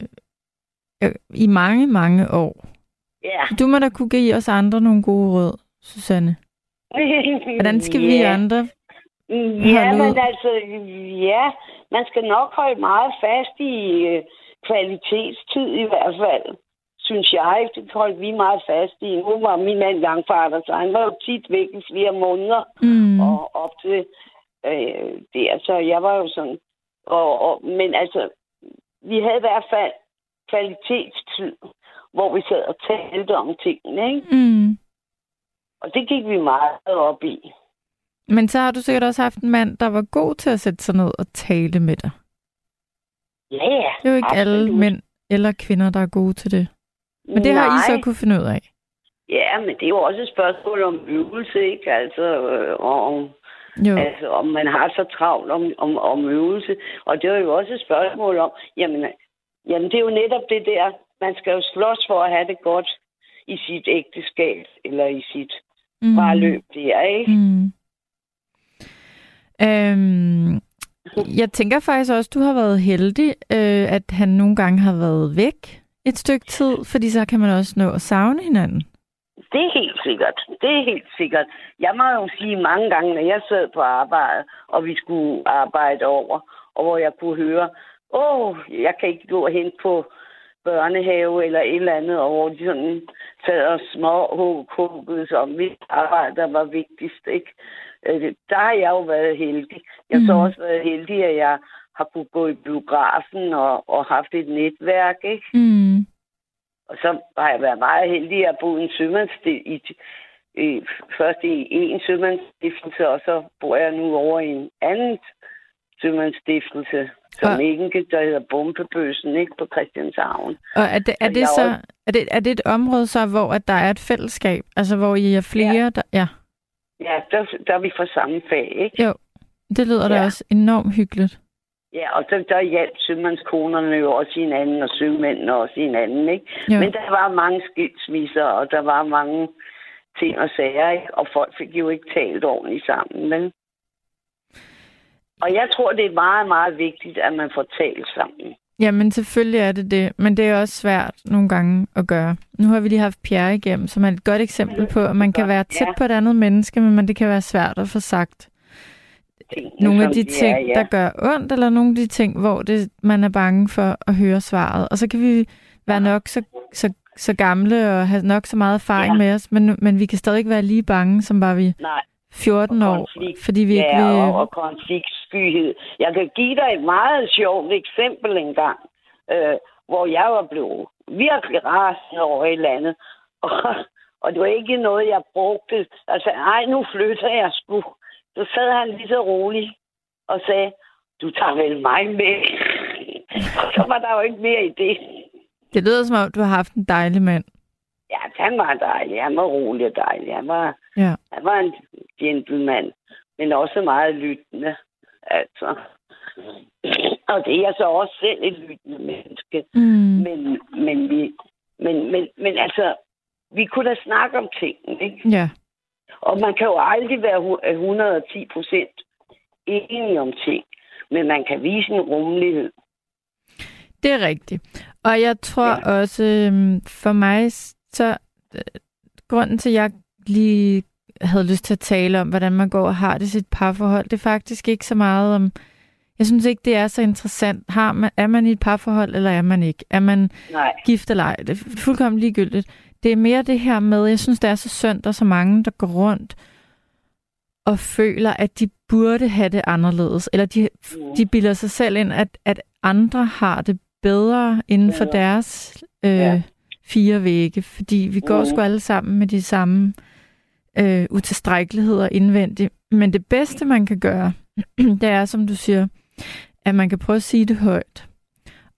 øh, i mange, mange år. Ja. Du må da kunne give os andre nogle gode råd, Susanne. Hvordan skal vi andre Ja, men altså, ja, man skal nok holde meget fast i øh, kvalitetstid i hvert fald, synes jeg. Det holdt vi meget fast i. Nu var min mand langfarter, så han var jo tit væk i flere måneder. Mm. Og op til øh, det. Altså, jeg var jo sådan... Og, og, men altså, vi havde i hvert fald kvalitetstid, hvor vi sad og talte om tingene, ikke? Mm. Og det gik vi meget op i. Men så har du sikkert også haft en mand, der var god til at sætte sig ned og tale med dig. Ja, ja. Det er jo ikke absolut. alle mænd eller kvinder, der er gode til det. Men det Nej. har I så kunne finde ud af. Ja, men det er jo også et spørgsmål om øvelse, ikke? Altså, øh, om, jo. altså om man har så travlt om, om, om øvelse. Og det er jo også et spørgsmål om, jamen, jamen det er jo netop det der, man skal jo slås for at have det godt i sit ægteskab, eller i sit mm. parløb der, ikke? Mm. Øhm, jeg tænker faktisk også, at du har været heldig, øh, at han nogle gange har været væk et stykke tid, fordi så kan man også nå at savne hinanden. Det er helt sikkert. Det er helt sikkert. Jeg må jo sige mange gange, når jeg sad på arbejde, og vi skulle arbejde over, og hvor jeg kunne høre, åh, jeg kan ikke gå hen på børnehave eller et eller andet, og hvor de sådan sad og små huggede sig om mit arbejde, der var vigtigst, ikke? Øh, der har jeg jo været heldig. Jeg har mm. så også været heldig, at jeg har kunne gå i biografen og, og haft et netværk, ikke? Mm. Og så har jeg været meget heldig at bo i en sømandsstiftelse. I, først i en sømandsstiftelse, og så bor jeg nu over i en anden sømandsstiftelse, som og... ikke der hedder Bombebøsen, ikke på Christianshavn. Og er det, er det så, også... er det, er det et område så, hvor at der er et fællesskab? Altså, hvor I er flere, ja. der... Ja, ja der, der er vi fra samme fag, ikke? Jo, det lyder ja. da også enormt hyggeligt. Ja, og der, der hjalp sømandskonerne jo også hinanden, og sømændene også hinanden, ikke? Jo. Men der var mange skilsmisser, og der var mange ting og sager, ikke? Og folk fik jo ikke talt ordentligt sammen, men... Og jeg tror, det er meget, meget vigtigt, at man får talt sammen. Jamen, selvfølgelig er det det, men det er også svært nogle gange at gøre. Nu har vi lige haft Pierre igennem, som er et godt eksempel på, at man kan være tæt på et andet menneske, men det kan være svært at få sagt tingene, nogle af de, ting, er, ja. der gør ondt, eller nogle af de ting, hvor det, man er bange for at høre svaret. Og så kan vi være nok så, så, så gamle og have nok så meget erfaring ja. med os, men, men vi kan stadig ikke være lige bange, som var vi Nej. 14 år, fordi vi ikke ja, vil... og, og konfliktskyhed. Jeg kan give dig et meget sjovt eksempel engang, øh, hvor jeg var blevet virkelig rasende over et eller andet. Og, og det var ikke noget, jeg brugte. Altså, ej, nu flytter jeg sgu. Så sad han lige så roligt og sagde, du tager vel mig med. så var der jo ikke mere i det. Det lyder som om, du har haft en dejlig mand. Ja, han var dejlig. Han var rolig og dejlig. Han var, ja. han var en gentleman, men også meget lyttende. Altså. Og det er jeg så også selv et lyttende menneske. Mm. Men, men, vi, men, men, men altså, vi kunne da snakke om ting, ikke? Ja. Og man kan jo aldrig være 110 procent enig om ting, men man kan vise en rummelighed. Det er rigtigt. Og jeg tror ja. også, øhm, for mig, så øh, grunden til, at jeg lige havde lyst til at tale om, hvordan man går og har det i sit parforhold, det er faktisk ikke så meget om... Jeg synes ikke, det er så interessant. Har man, er man i et parforhold, eller er man ikke? Er man Nej. gift eller ej? Det er fuldkommen ligegyldigt. Det er mere det her med, jeg synes, det er så synd, der er så mange, der går rundt og føler, at de burde have det anderledes, eller de, Mm. de bilder sig selv ind, at, at andre har det bedre inden for Bedre. deres øh, Ja. fire vægge, fordi vi går Mhm. sgu alle sammen med de samme øh, utilstrækkeligheder indvendigt. Men det bedste, man kan gøre, det er, som du siger, at man kan prøve at sige det højt.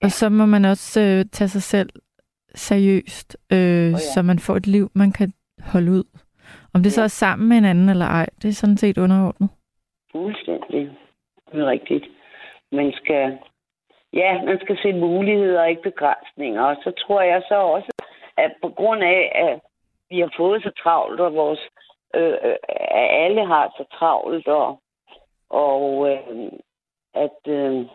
Og så må man også øh, tage sig selv seriøst, øh, ja. så man får et liv, man kan holde ud. Om det så Ja. er sammen med en anden eller ej, det er sådan set underordnet. Fuldstændig. Det er rigtigt. Man skal, ja, man skal se muligheder og ikke begrænsninger. Og så tror jeg så også, at på grund af, at vi har fået så travlt, og vores, øh, øh, at alle har så travlt, og, og øh, at, øh,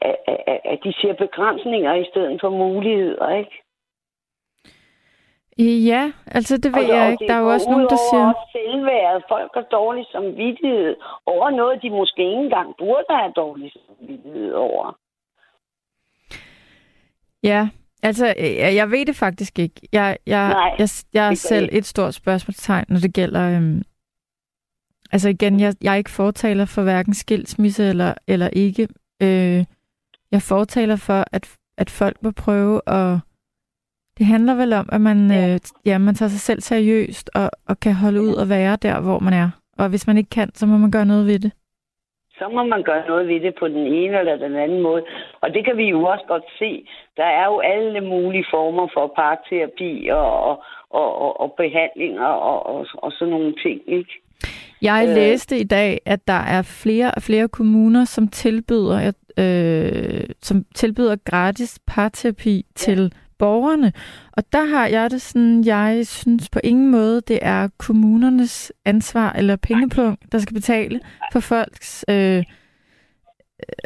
at, at, at de ser begrænsninger i stedet for muligheder, ikke? Ja, altså det ved Og- jeg og ikke. Der er jo også nogen, der siger... selvværd. Folk har dårlig samvittighed over noget, de måske ikke engang burde have dårlig samvittighed over. Ja, altså jeg, jeg ved det faktisk ikke. Jeg, jeg, Nej, jeg, jeg er selv jeg. et stort spørgsmålstegn, når det gælder... Øhm, altså igen, jeg, jeg er ikke fortaler for hverken skilsmisse eller, eller ikke. Øh, jeg fortaler for, at, at folk må prøve at... Det handler vel om, at man, Ja. øh, ja, man tager sig selv seriøst og, og kan holde ud og være der, hvor man er. Og hvis man ikke kan, så må man gøre noget ved det. Så må man gøre noget ved det på den ene eller den anden måde. Og det kan vi jo også godt se. Der er jo alle mulige former for parterapi og, og, og, og, behandlinger og, og, og sådan nogle ting, ikke? Jeg Øh. læste i dag, at der er flere og flere kommuner, som tilbyder, øh, som tilbyder gratis parterapi ja. til borgerne. Og der har jeg det sådan, jeg synes på ingen måde, det er kommunernes ansvar eller pengepunkt, der skal betale for folks... Øh,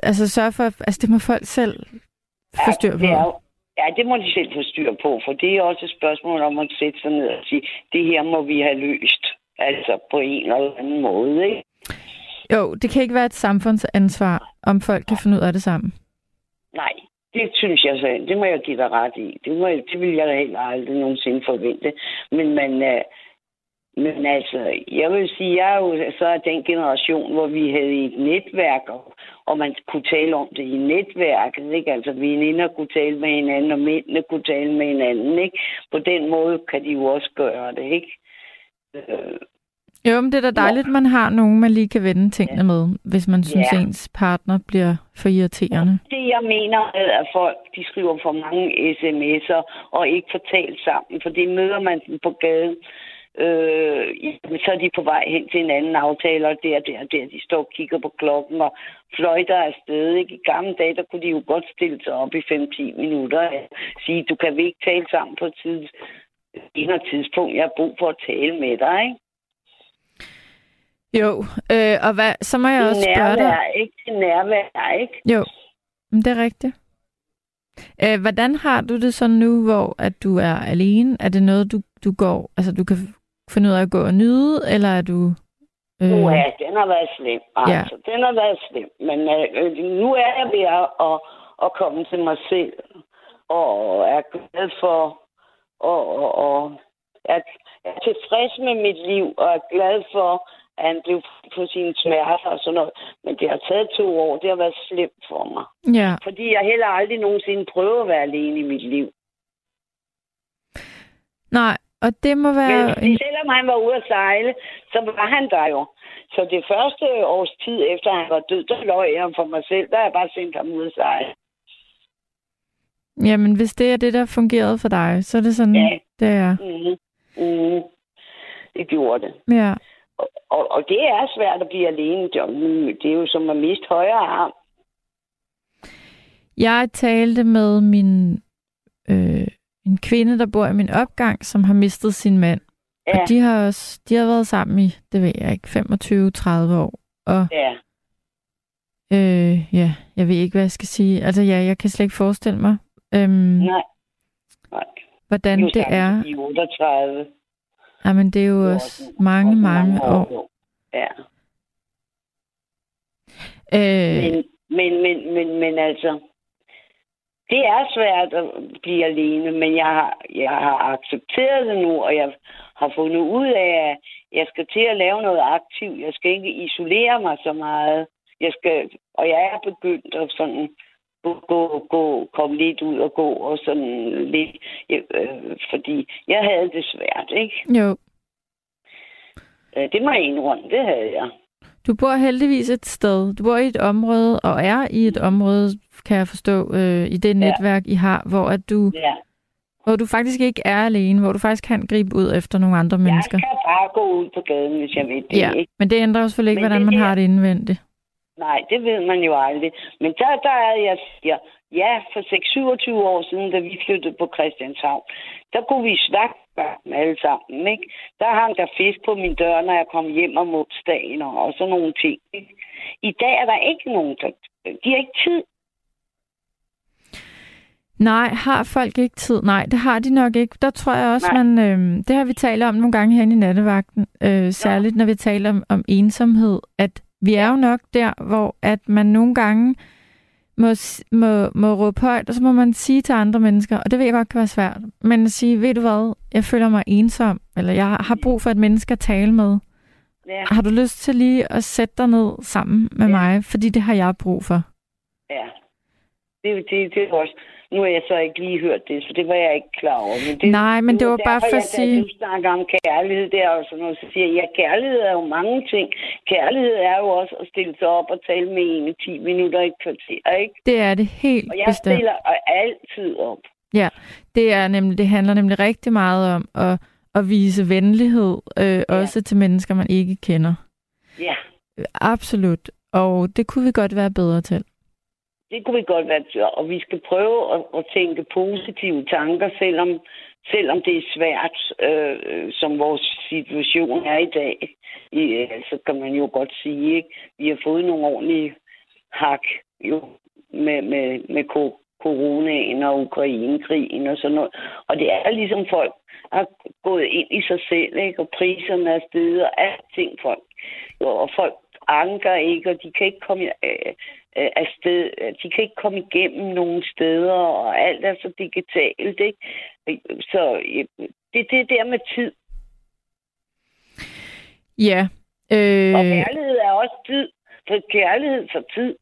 altså sørge for, altså det må folk selv få styr på. det er jo, ja, det må de selv få styr på, for det er også et spørgsmål om at sætte sig ned og sige, det her må vi have løst. Altså på en eller anden måde, ikke? Jo, det kan ikke være et samfundsansvar, om folk kan finde ud af det sammen. Nej, det synes jeg så. Det må jeg give dig ret i. Det, må jeg, det vil jeg da heller aldrig nogensinde forvente. Men man, øh, men altså, jeg vil sige, jeg er jo så af den generation, hvor vi havde et netværk, og, og man kunne tale om det i netværket, ikke? Altså, veninder kunne tale med hinanden, og mændene kunne tale med hinanden, ikke? På den måde kan de jo også gøre det, ikke? Øh, jo, men det er da dejligt, man har nogen, man lige kan vende tingene med, hvis man synes, Ja. ens partner bliver for irriterende. Det, jeg mener med, at folk de skriver for mange sms'er og ikke får talt sammen, for det møder man på gaden. Øh, jamen, så er de på vej hen til en anden aftale, og der, der, der. De står og kigger på klokken og fløjter afsted. Ikke? I gamle dage, der kunne de jo godt stille sig op i 5-10 minutter og sige, du kan vi ikke tale sammen på et tids, tidspunkt. Jeg har brug for at tale med dig. Ikke? Jo, øh, og hvad, så må jeg også er spørge dig. nærvær, ikke? Er nærvær, ikke? Jo, men det er rigtigt. Øh, hvordan har du det så nu, hvor at du er alene? Er det noget, du, du går, altså du kan finde ud af at gå og nyde, eller er du... Øh. Ja, den har været slem. Altså, ja. den har været slem. Men øh, nu er jeg ved at, at, at komme til mig selv, og er glad for, og, og, og er, er tilfreds med mit liv, og er glad for, at han blev på sine smerter og sådan noget. Men det har taget to år. Det har været slemt for mig. Ja. Fordi jeg heller aldrig nogensinde prøvet at være alene i mit liv. Nej, og det må være... Men en... selvom han var ude at sejle, så var han der jo. Så det første års tid efter han var død, der løg jeg for mig selv. Der har jeg bare sendt ham ud at sejle. Jamen, hvis det er det, der fungerede for dig, så er det sådan, ja. det er. Mm-hmm. Mm-hmm. Det gjorde det. Ja. Og, og, det er svært at blive alene. Det er jo som at miste højre arm. Jeg talte med min, øh, en kvinde, der bor i min opgang, som har mistet sin mand. Ja. Og de har også, de har været sammen i, det ved jeg ikke, 25-30 år. Og ja. Øh, ja, jeg ved ikke, hvad jeg skal sige. Altså ja, jeg kan slet ikke forestille mig, øhm, Nej. Nej. hvordan det, det er. I 38. Jamen, det er jo også mange, mange år. år. Ja. Øh, men, men, men, men, men altså, det er svært at blive alene, men jeg har, jeg har accepteret det nu, og jeg har fundet ud af, at jeg skal til at lave noget aktivt. Jeg skal ikke isolere mig så meget. Jeg skal, og jeg er begyndt at sådan gå, gå, gå, komme lidt ud og gå og sådan lidt, øh, fordi jeg havde det svært, ikke? Jo. Øh, det må jeg indrømme, det havde jeg. Du bor heldigvis et sted. Du bor i et område, og er i et område, kan jeg forstå, øh, i det netværk, I har, hvor at du, Ja. hvor du faktisk ikke er alene, hvor du faktisk kan gribe ud efter nogle andre mennesker. Jeg kan bare gå ud på gaden, hvis jeg vil det, Ja, ikke? men det ændrer selvfølgelig ikke, Men hvordan det man har det indvendigt. Nej, det ved man jo aldrig. Men der, der er jeg siger, ja, for 6-27 år siden, da vi flyttede på Christianshavn, der kunne vi snakke med alle sammen, ikke? Der hang der fisk på min dør, når jeg kom hjem om onsdagen og, og sådan nogle ting. Ikke? I dag er der ikke nogen, der... De har ikke tid. Nej, har folk ikke tid? Nej, det har de nok ikke. Der tror jeg også, Nej. man... Øh, det har vi talt om nogle gange herinde i nattevagten. Øh, særligt når vi taler om, om ensomhed. At vi er jo nok der, hvor at man nogle gange må, må, må råbe højt, og så må man sige til andre mennesker, og det ved jeg godt kan være svært, men at sige, ved du hvad, jeg føler mig ensom, eller jeg har brug for et menneske at tale med. Ja, Har du lyst til lige at sætte dig ned sammen med Ja. mig, fordi det har jeg brug for. ja. Det, er det, det er også... Nu har jeg så ikke lige hørt det, så det var jeg ikke klar over. Men det, Nej, men det var bare derfor, for at sige- du snakker om kærlighed der og sådan noget, så siger jeg, ja, kærlighed er jo mange ting. Kærlighed er jo også at stille sig op og tale med en i 10 minutter i et kvarter, ikke? Det er det helt Og jeg bestemt. stiller altid op. Ja, det er nemlig, det handler nemlig rigtig meget om at, at vise venlighed, øh, ja. også til mennesker, man ikke kender. Ja, Absolut. Og det kunne vi godt være bedre til det kunne vi godt være. Og vi skal prøve at, at tænke positive tanker, selvom, selvom det er svært, øh, som vores situation er i dag. I, øh, så kan man jo godt sige, ikke? Vi har fået nogle ordentlige hak jo, med, med, med coronaen og Ukrainekrigen og sådan noget. Og det er ligesom folk har gået ind i sig selv, ikke? og priserne er steget, og alting folk. Og folk anker ikke, og de kan ikke komme øh, øh, afsted. De kan ikke komme igennem nogle steder, og alt er så digitalt, ikke? Så øh, det er det der med tid. Ja. Og Øh, kærlighed er også tid. For kærlighed for tid.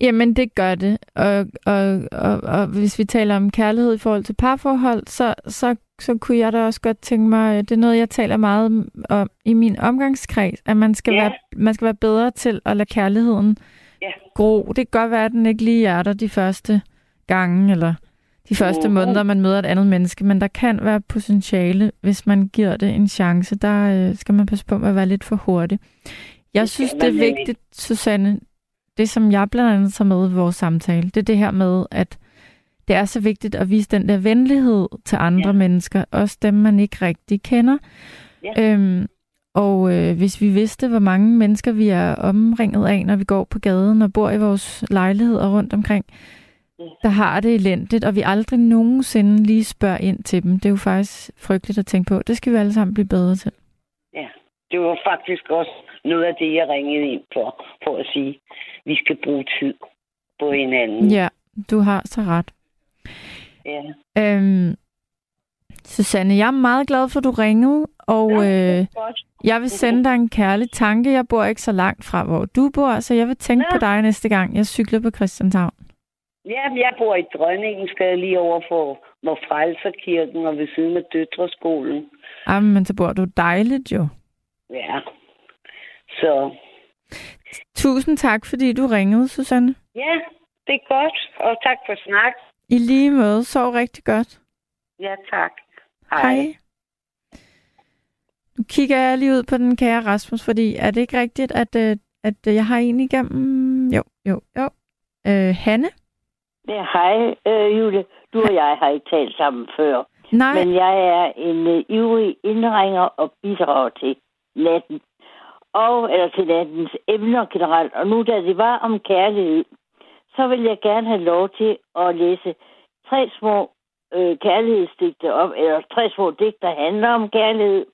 jamen, det gør det. Og, og, og, og hvis vi taler om kærlighed i forhold til parforhold, så, så, så kunne jeg da også godt tænke mig, det er noget, jeg taler meget om i min omgangskreds, at man skal, Ja. være, man skal være bedre til at lade kærligheden Ja. gro. Det kan godt være, at den ikke lige er der de første gange, eller de første Mhm. måneder, man møder et andet menneske, men der kan være potentiale, hvis man giver det en chance. Der øh, skal man passe på med at være lidt for hurtig. Jeg Det synes, det er vigtigt, Susanne, det som jeg blandt andet tager med i vores samtale, det er det her med, at det er så vigtigt at vise den der venlighed til andre Ja. mennesker, også dem, man ikke rigtig kender. Ja. Øhm, og øh, hvis vi vidste, hvor mange mennesker vi er omringet af, når vi går på gaden og bor i vores lejligheder rundt omkring, Ja. der har det elendigt, og vi aldrig nogensinde lige spørger ind til dem. Det er jo faktisk frygteligt at tænke på. Det skal vi alle sammen blive bedre til. Ja. Det var faktisk også noget af det, jeg ringede ind for, for at sige, vi skal bruge tid på hinanden. Ja, du har så ret. Ja. Øhm, Susanne, jeg er meget glad for, at du ringede, og Ja, øh, jeg vil sende dig en kærlig tanke. Jeg bor ikke så langt fra, hvor du bor, så jeg vil tænke Ja. på dig næste gang, jeg cykler på Christianshavn. Ja, jeg bor i Drønningsgade lige over for hvor Frelserkirken og ved siden af Døtreskolen. Jamen, men så bor du dejligt jo. Ja. Så Tusind tak, fordi du ringede, Susanne. ja, det er godt. Og tak for snak. I lige måde. Sov rigtig godt. Ja, tak. Hej. Nu kigger jeg lige ud på den kære Rasmus, fordi er det ikke rigtigt, at, øh, at jeg har en igennem? Jo, jo, jo. Øh, Hanne? Ja, hej, øh, Jule. Du og jeg har ikke talt sammen før. Nej, Men jeg er en øh, ivrig indringer og bidrager til natten. Og, eller til nattens emner generelt. Og nu da det var om kærlighed, så vil jeg gerne have lov til at læse tre små øh, kærlighedsdigte op, eller tre små digte, der handler om kærlighed.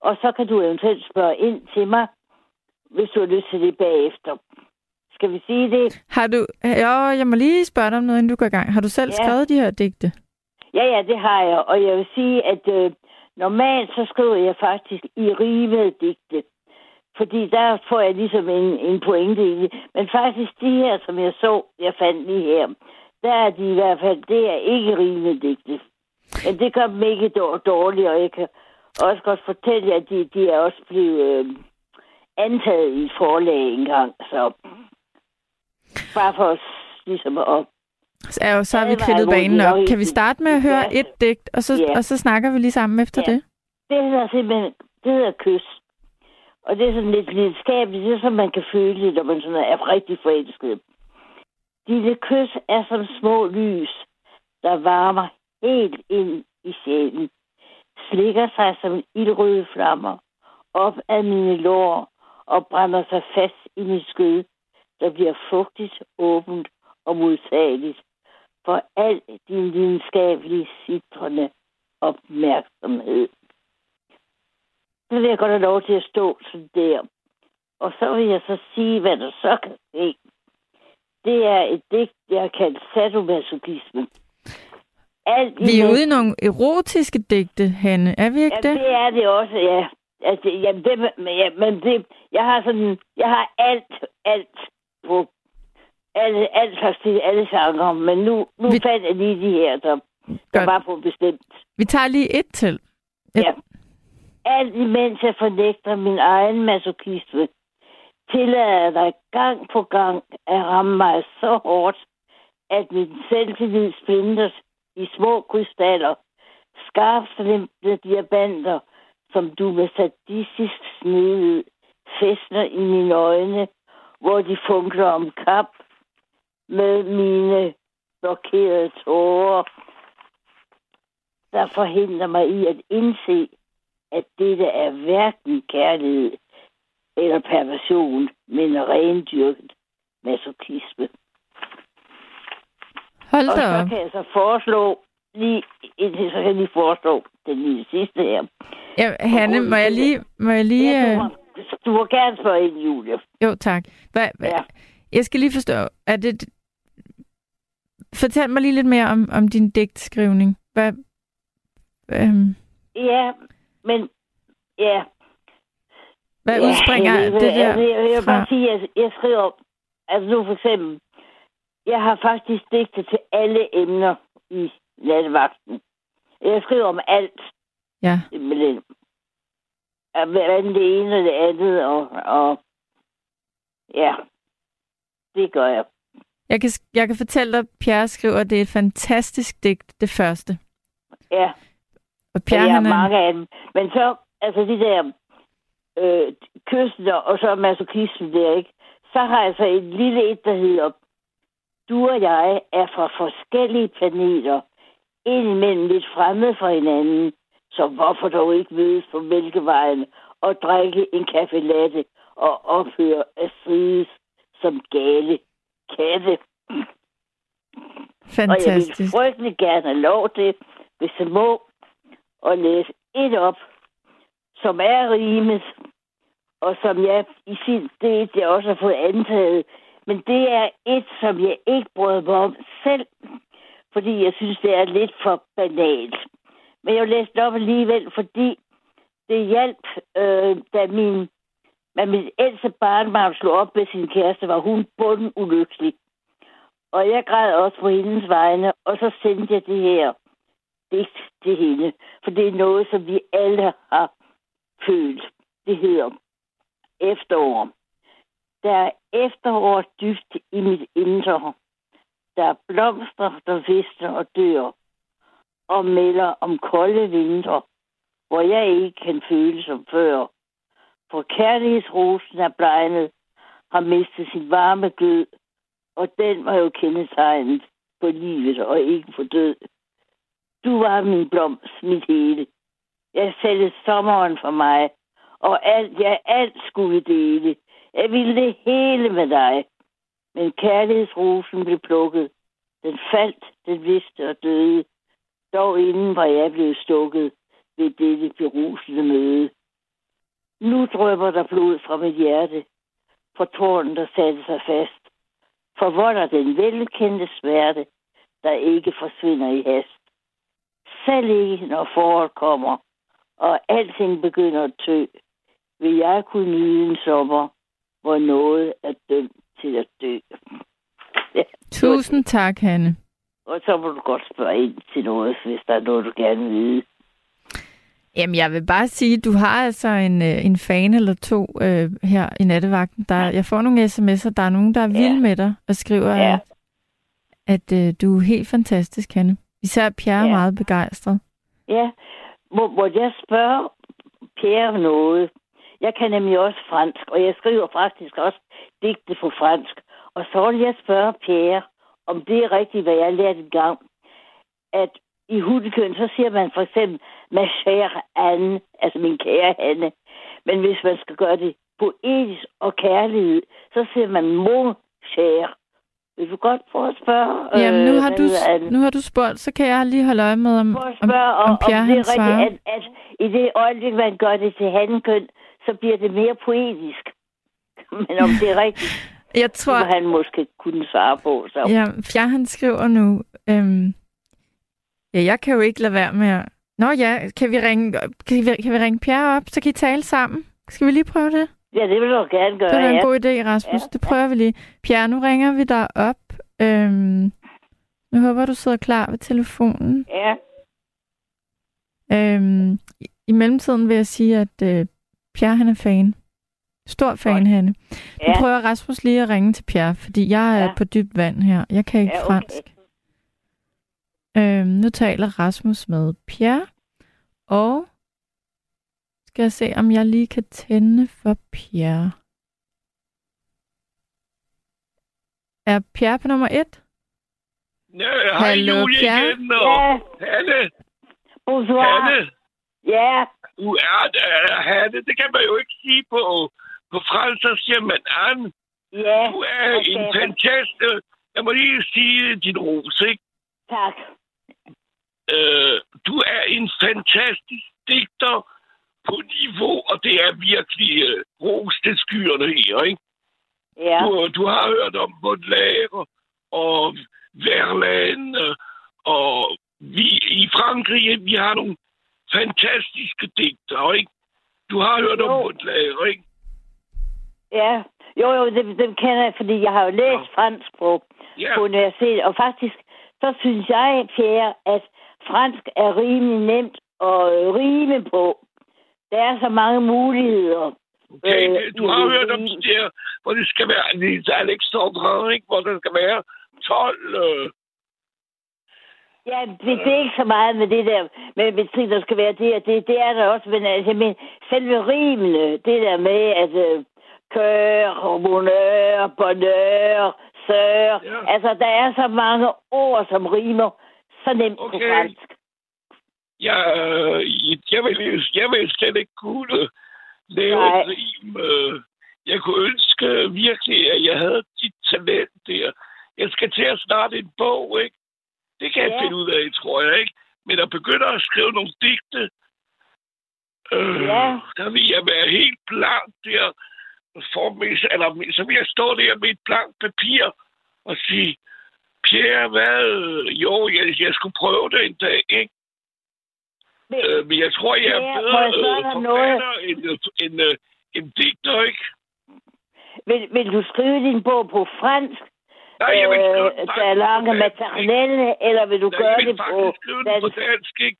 Og så kan du eventuelt spørge ind til mig, hvis du har lyst til det bagefter. Skal vi sige det? har du... Jo, jeg må lige spørge dig om noget, inden du går i gang. Har du selv Ja. skrevet de her digte? Ja, ja, det har jeg. Og jeg vil sige, at øh, Normalt så skriver jeg faktisk i rivede digte. Fordi der får jeg ligesom en, en pointe i det. Men faktisk de her, som jeg så, jeg fandt lige her, der er de i hvert fald, det er ikke rivede digte. Men det gør dem ikke dårligt, og jeg kan også godt fortælle at de, de er også blevet øh, antaget i et forlag engang. Så bare for os ligesom at så, er, så har vi kridtet banen op. Kan vi starte med at høre et digt, og så, ja. og så snakker vi lige sammen efter ja. det? Det hedder simpelthen, det hedder kys. Og det er sådan lidt lidenskabeligt, det er som man kan føle, det, når man sådan er rigtig forelsket. Dine kys er som små lys, der varmer helt ind i sjælen. Slikker sig som ildrøde flammer op af mine lår og brænder sig fast i mit skød, der bliver fugtigt, åbent og modtageligt for al din videnskabelige sitrende opmærksomhed. Så vil jeg godt have lov til at stå sådan der. Og så vil jeg så sige, hvad der så kan ske. Det er et digt, jeg har kaldt sadomasochisme. Alt vi er ude i nogle erotiske digte, Hanne. Er vi ikke ja, det? det er det også, ja. Altså, jamen, det, ja, men det, jeg har sådan, jeg har alt, alt på alle, alt slags til alle sanger, men nu, nu vi... fandt jeg lige de her, der, der var på bestemt. Vi tager lige et til. Et... Ja. Alt imens jeg fornægter min egen masochisme, tillader jeg dig gang på gang at ramme mig så hårdt, at min selvtillid splinter i små krystaller, skarpslimte diamanter, som du med sadistisk snedighed fæstner i mine øjne, hvor de funkler om kap med mine blokerede tårer, der forhindrer mig i at indse, at dette er hverken kærlighed eller perversion, men rendyrket masochisme. Hold da Og så kan jeg så foreslå, lige, så kan jeg lige foreslå den lige sidste her. Ja, Hanne, må jeg lige... Må jeg lige ja, du, øh, må, du må gerne spørge ind, Julie. Jo, tak. Hva, ja. Jeg skal lige forstå, er det... Fortæl mig lige lidt mere om, om din digtskrivning. Hvad, øhm... Ja, men... Ja. Hvad ja, udspringer jeg, det der altså, jeg, jeg vil bare sige, at jeg, jeg skriver... Altså nu for eksempel... Jeg har faktisk digtet til alle emner i nattevagten. Jeg skriver om alt. Ja. Simpelthen. Hvad det ene og det andet, og, og ja, det gør jeg. Jeg kan, jeg kan fortælle dig, at Pierre skriver, at det er et fantastisk digt, det første. Ja. Og Pierre, ja, han er... mange af dem. Men så, altså de der øh, kysten og så masochisme der, ikke? Så har jeg så et lille et, der hedder, du og jeg er fra forskellige planeter, indimellem lidt fremmede for hinanden, så hvorfor dog ikke mødes på Mælkevejen og drikke en kaffe latte og ophøre at strides som gale katte. Fantastisk. Og jeg vil frygtelig gerne have lov til, hvis jeg må, at læse et op, som er rimet, og som jeg i sin del jeg også har fået antaget. Men det er et, som jeg ikke brød mig om selv, fordi jeg synes, det er lidt for banalt. Men jeg læste op alligevel, fordi det hjalp, øh, da min, da min ældste barnbarn slog op med sin kæreste, var hun bunden ulykkelig. Og jeg græd også på hendes vegne, og så sendte jeg det her digt til hende. For det er noget, som vi alle har følt. Det hedder efterår. Der er efterår dybt i mit indre. Der er blomster, der visner og dør. Og melder om kolde vintre, hvor jeg ikke kan føle som før. For kærlighedsrosen er blegnet, har mistet sin varme glød, og den var jo kendetegnet på livet og ikke på død. Du var min blomst, mit hele. Jeg satte sommeren for mig, og alt, jeg alt skulle dele. Jeg ville det hele med dig. Men kærlighedsrosen blev plukket. Den faldt, den vidste og døde. Dog inden var jeg blevet stukket ved dette berusende møde. Nu drøber der blod fra mit hjerte, for tårnen, der satte sig fast. For hvor er den velkendte smerte, der ikke forsvinder i hast. Selv ikke, når foråret kommer, og alting begynder at tø, vil jeg kunne nyde en sommer, hvor noget er dømt til at dø. Ja, Tusind tak, Hanne. Og så må du godt spørge ind til noget, hvis der er noget, du gerne vil vide. Jamen, jeg vil bare sige, du har altså en, øh, en fan eller to øh, her i nattevagten. Der, jeg får nogle sms'er, der er nogen, der er vilde Ja. med dig og skriver, Ja. at, at øh, du er helt fantastisk, Hanne. Især Pierre er Ja. meget begejstret. Ja, må, må jeg spørge Per om noget? Jeg kan nemlig også fransk, og jeg skriver faktisk også digte på fransk. Og så vil jeg spørge Per, om det er rigtigt, hvad jeg lærte en gang, at i hundekøn, så siger man for eksempel, ma chère Anne, altså min kære Anne. Men hvis man skal gøre det poetisk og kærlighed, så siger man mon chère. Vil du godt prøve at spørge? Jamen, nu øh, har, hvad du, nu har du spurgt, så kan jeg lige holde øje med, om, om, om, om om Pierre det han er svarer. rigtigt, at, at i det øjeblik, man gør det til hankøn, så bliver det mere poetisk. Men om det er rigtigt, Jeg så tror, må han måske kunne svare på. Så. ja, Pierre han skriver nu, øhm, ja, jeg kan jo ikke lade være med at... Nå ja, kan vi ringe, kan vi, kan vi ringe Pierre op, så kan I tale sammen? Skal vi lige prøve det? Ja, det vil du gerne gøre, Det er ja. en god idé, Rasmus. Ja. Det prøver vi lige. Pierre, nu ringer vi dig op. Øhm, nu håber du sidder klar ved telefonen. Ja, Øhm, i- I mellemtiden vil jeg sige, at øh, Pierre han er fan. Stor fan, Godt. Hanne. Nu ja, prøver Rasmus lige at ringe til Pierre, fordi jeg er Ja. på dybt vand her. Jeg kan ikke ja, fransk. okay. Øhm, nu taler Rasmus med Pierre, og skal jeg se, om jeg lige kan tænde for Pierre. Er Pierre på nummer et? Ja, hej Hallo, Julie Pierre? igen, og Ja, Hanne, bonsoir. Hanne, Ja, du er der, Hanne, det kan man jo ikke sige på, på fransk, så siger man Anne. ja, Du er okay. en fantastisk, jeg må lige sige din ros, ikke? tak. Øh, du er en fantastisk digter på niveau, og det er virkelig øh, ros til skyerne her, ikke? Ja, Du, du har hørt om Baudelaire og Verlaine, øh, og vi i Frankrig, vi har nogle fantastiske digtere, ikke? Du har hørt om Jo. Baudelaire, ikke? ja. Jo, jo, dem, dem kender jeg, fordi jeg har jo læst Ja. fransk på, Ja, på universitetet, og faktisk, så synes jeg, Pierre, at fransk er rimelig nemt at rime på. Der er så mange muligheder. okay. øh, det- Du har det hørt om det der, hvor det skal være lidt Alexandre, ikke? Hvor der skal være 12... Øh, Ja, det, det er ikke så meget med det der, med betrin, der skal være det, og det, det er der også, men altså, men selve rimene, det der med, at øh, kør, bonheur, bonheur, sør, Ja. altså, der er så mange ord, som rimer så nemt på Okay. fransk. Jeg, øh, jeg, vil, jeg vil slet ikke kunne lave Nej. et rim. Øh, jeg kunne ønske virkelig, at jeg havde dit talent der. Jeg skal til at starte en bog, ikke? Det kan jeg Ja. finde ud af, tror jeg, ikke? Men at begynde at skrive nogle digte, øh, Ja. der vil jeg være helt blank der. For mig, eller så vil jeg stå der med et blankt papir og sige, Pierre, hvad? Jo, jeg, jeg skulle prøve det en dag, ikke? Men, Øh, men jeg tror, jeg er Ja, bedre jeg øh, om noget? forfatter end, øh, end, øh, end digter, ikke? vil, vil du skrive din bog på fransk, Nej, jeg vil skrive øh, der er lange dansk, maternelle, eller vil du Nej, gøre det på den på dansk? dansk, ikke?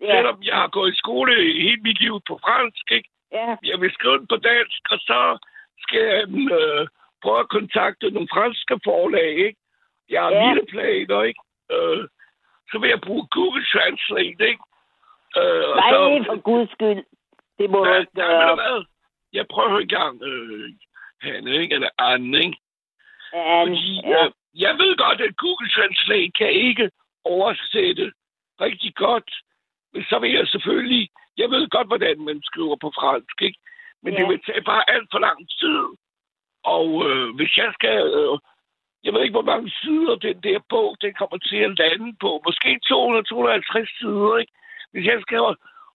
Ja, Selvom jeg har gået i skole hele mit liv på fransk, ikke? ja, Jeg vil skrive den på dansk, og så skal jeg øh, prøve at kontakte nogle franske forlag, ikke? Jeg har Ja. lille planer, ikke? Øh, så vil jeg bruge Google Translate, ikke? Øh, nej, så- for guds skyld. Det må du Ja, ikke du gøre. hvad? Jeg prøver en gang, øh, Hanne, ikke? Eller Anne, ikke? Ja, Fordi ja. øh, jeg ved godt, at Google Translate kan ikke oversætte rigtig godt. Men så vil jeg selvfølgelig... Jeg ved godt, hvordan man skriver på fransk, ikke? Men Ja. det vil tage bare alt for lang tid. Og øh, hvis jeg skal... Øh, jeg ved ikke, hvor mange sider den der bog, den kommer til at lande på. Måske 200-250 sider, ikke? Hvis jeg skal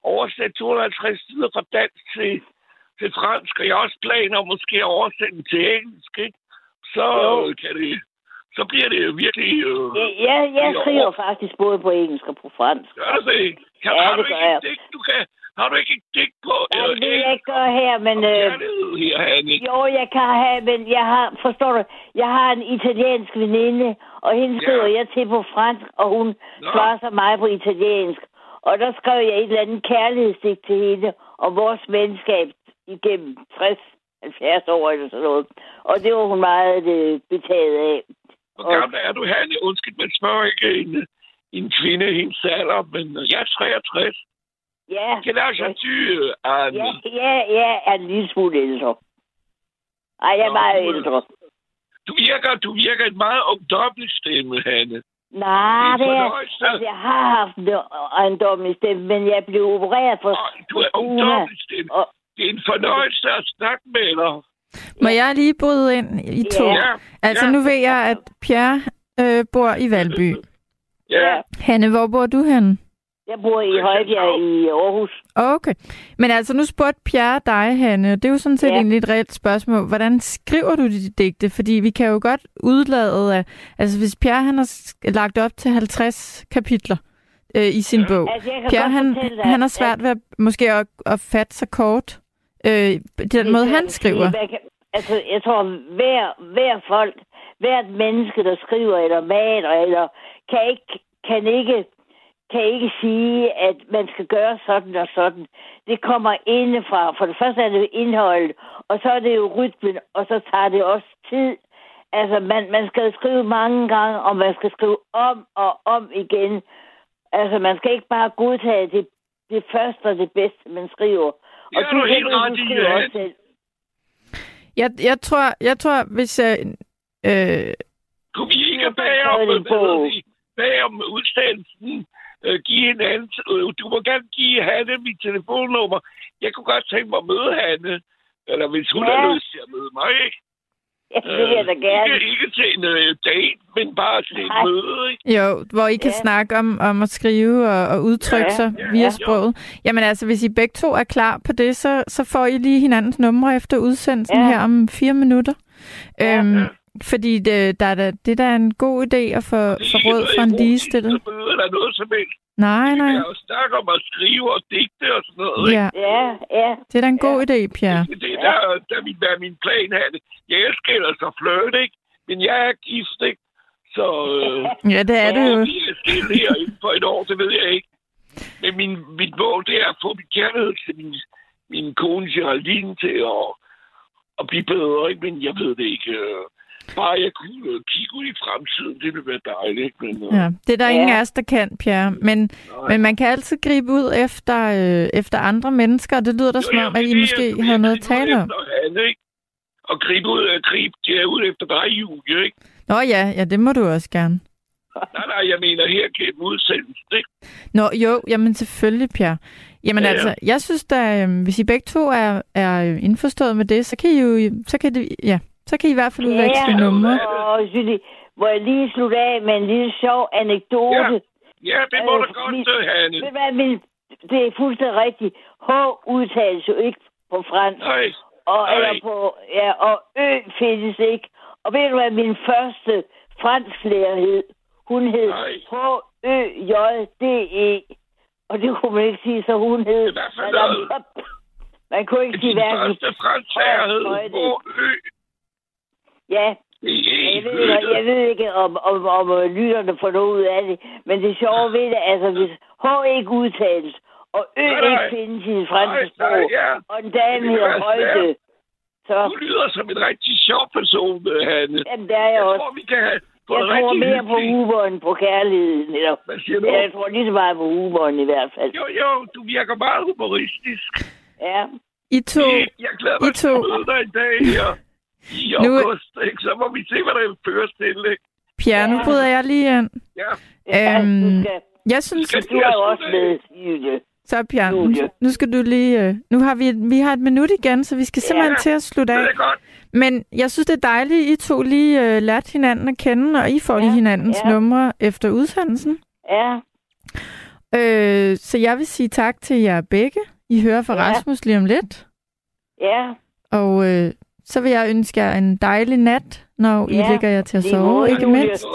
oversætte 250 sider fra dansk til, til fransk, og jeg har også planer måske at oversætte den til engelsk, ikke? Så Jo. kan det... så bliver det virkelig... Øh, Ja, jeg, skriver faktisk både på engelsk og på fransk. gør det? Kan, Ja, har det du gør ikke digt, du kan... Har du ikke et digt på Ja, øh, det jeg ikke gøre her, men... Øh, her, jo, jeg kan have, men jeg har, forstår du, jeg har en italiensk veninde, og hende Ja. skriver jeg til på fransk, og hun Nå. svarer sig mig på italiensk. Og der skrev jeg et eller andet kærlighedsdigt til hende, om vores venskab igennem 60-70 år eller sådan noget. Og det var hun meget øh, betaget af. Hvor gammel er du, Hanne? Undskyld, man spørger ikke en, en kvinde hendes alder, men jeg er 63. Ja, Kan jeg så ty, Anne? ja, ja, jeg er en lille smule ældre. Ej, jeg er Nå, meget ældre. Du virker, du virker et meget ungdomligt stemme, Hanne. Nej, Det er er... Altså, jeg har haft en ejendommelig stemme, men jeg blev opereret for... Og du er ungdomligt stemme. Og, Det er en fornøjelse at snakke med dig. Må jeg lige bryde ind i to? Ja. Altså, ja. nu ved jeg, at Pierre øh, bor i Valby. ja. ja, Hanne, hvor bor du henne? Jeg bor i Højbjerg i Aarhus. Okay. Men altså, nu spurgte Pierre dig, Hanne. Det er jo sådan set Ja. egentlig et reelt spørgsmål. Hvordan skriver du de digte? Fordi vi kan jo godt udlade af... Altså, hvis Pierre han har lagt op til 50 kapitler øh, i sin Ja. bog. Altså, jeg kan Pierre, godt han, dig, han har at- svært ved at, måske at, at fatte sig kort. Øh, den Det måde, han skriver. sige. Man kan, altså, jeg tror, hver, hver folk, hvert menneske, der skriver eller maler, eller kan ikke, kan ikke, kan ikke sige, at man skal gøre sådan og sådan. Det kommer indefra. For det første er det indholdet, og så er det jo rytmen, og så tager det også tid. Altså, man, man skal skrive mange gange, og man skal skrive om og om igen. Altså, man skal ikke bare godtage det, det første og det bedste, man skriver. Det har du helt ret i, også selv. Jeg, jeg, tror, jeg tror, hvis jeg... Øh, Kunne vi ikke Jeg bag har om, bag om udsendelsen øh, give hinanden... Øh, du må gerne give Hanne mit telefonnummer. Jeg kunne godt tænke mig at møde Hanne. Eller hvis hun Ja. har lyst til at møde mig, ikke? Ja, det vil jeg da gerne. Ikke, ikke til en øh, date, men bare til et møde, ikke? jo, hvor I kan Ja. snakke om, om at skrive og, og udtrykke Ja, sig ja, via ja. sproget. Jamen altså, hvis I begge to er klar på det, så, så får I lige hinandens numre efter udsendelsen Ja. her om fire minutter. Ja. Øhm, Ja. Fordi det, der er, da- det der er en god idé at få, Det er få råd for en ligestillet. møde eller noget som helst. Nej, nej. kan jo snakke om at skrive og digte og sådan noget, ikke? Ja, Ja, ja. det er da en god idé, Pierre. Det er der, der vil være min plan her. Jeg elsker ellers at flirte, ikke? Men jeg er gift, ikke? Så... Øh, Ja, det er det jo. Vi er inden for et år, det ved jeg ikke. Men min, mit mål, det er at få min kærlighed til min, min kone Geraldine til at, at blive bedre, ikke? Men jeg ved det ikke. øh. Bare jeg kunne øh, kigge ud i fremtiden, det ville være dejligt, ikke? Men, øh, Ja, det er der Ja. ingen af os, der kan, Pierre. Men, nej. men man kan altid gribe ud efter, øh, efter andre mennesker, og det lyder da som om, at I det, måske jeg- havde jeg noget at tale om. Hanne, ikke? Og gribe ud af gribe, det er ud efter dig, Julie, ikke? Nå ja, ja, det må du også gerne. Nej, nej, jeg mener her gennem udsendelsen, ikke? Nå, jo, jamen selvfølgelig, Pierre. Jamen Ja, ja, ja. altså, jeg synes da, øh, hvis I begge to er, er øh, indforstået med det, så kan I jo, så kan det, ja, så kan I i hvert fald udveksle Ja, numre. og Julie, må jeg lige slutte af med en lille sjov anekdote? Ja, det må Øh, du godt, min- Hanne. Ved hvad, min, det er fuldstændig rigtigt. H udtales jo ikke på fransk. Nej, Og, Nej. eller på, ja, og ø findes ikke. Og ved du hvad min første fransklærer hed? Hun hed. H-Ø-J-D-E. Og det kunne man ikke sige, så hun hed... For noget? Man kunne ikke sige hverken... første fransklærer hed. H-Ø. Ja, Det er jeg ved, ikke- jeg ved ikke, om, om, om øh, lytterne får noget ud af det, men det sjove ved det, altså hvis H ikke udtales, og Ø Nej, ikke findes i det nej, sprog, ja. og en dame Det hedder Højde, så Du lyder som en rigtig sjov person, øh, Hanne. jamen, der er jeg Jeg også. tror, vi kan have få Jeg tror mere på Uber end på kærligheden. Eller, Hvad siger du? jeg tror lige så meget på Uberen i hvert fald. Jo, jo, du virker meget humoristisk. Ja. I to, Jeg glæder mig I til to. at møde dig en dag her i Nu- august. Ikke? Så må vi se, hvad der føres til. Ikke? Pierre, nu Ja. bryder jeg lige ind. Ja, ja Øhm, du, skal, Jeg synes, Skal- du er også med, Julie. så Pierre, nu, nu skal du lige, øh, nu har vi, vi har et minut igen, så vi skal simpelthen Ja. til at slutte af. det er godt. Men jeg synes, det er dejligt, I to lige øh, lærte hinanden at kende, og I får lige Ja, hinandens ja. numre efter udsendelsen. Ja, Øh, så jeg vil sige tak til jer begge. I hører fra Ja. Rasmus lige om lidt. ja. Og øh, Så vil jeg ønske jer en dejlig nat, når Ja, I ligger jer til at sove, måde, ikke mindst.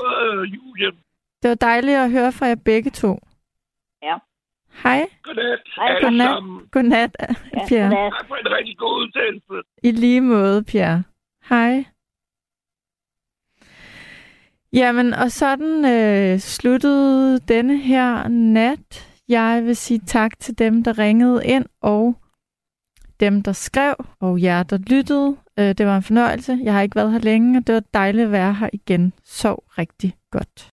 Det var dejligt at høre fra jer begge to. Ja. Hej. Godnat. Hej, alle godnat. sammen. Godnat, Ja, Pierre. godnat. Tak for en rigtig god udsendelse. I lige måde, Pierre. Hej. Jamen, og sådan øh, sluttede denne her nat. Jeg vil sige tak til dem, der ringede ind, og dem, der skrev, og jer, der lyttede. Øh, det var en fornøjelse. Jeg har ikke været her længe, og det var dejligt at være her igen. Sov rigtig godt.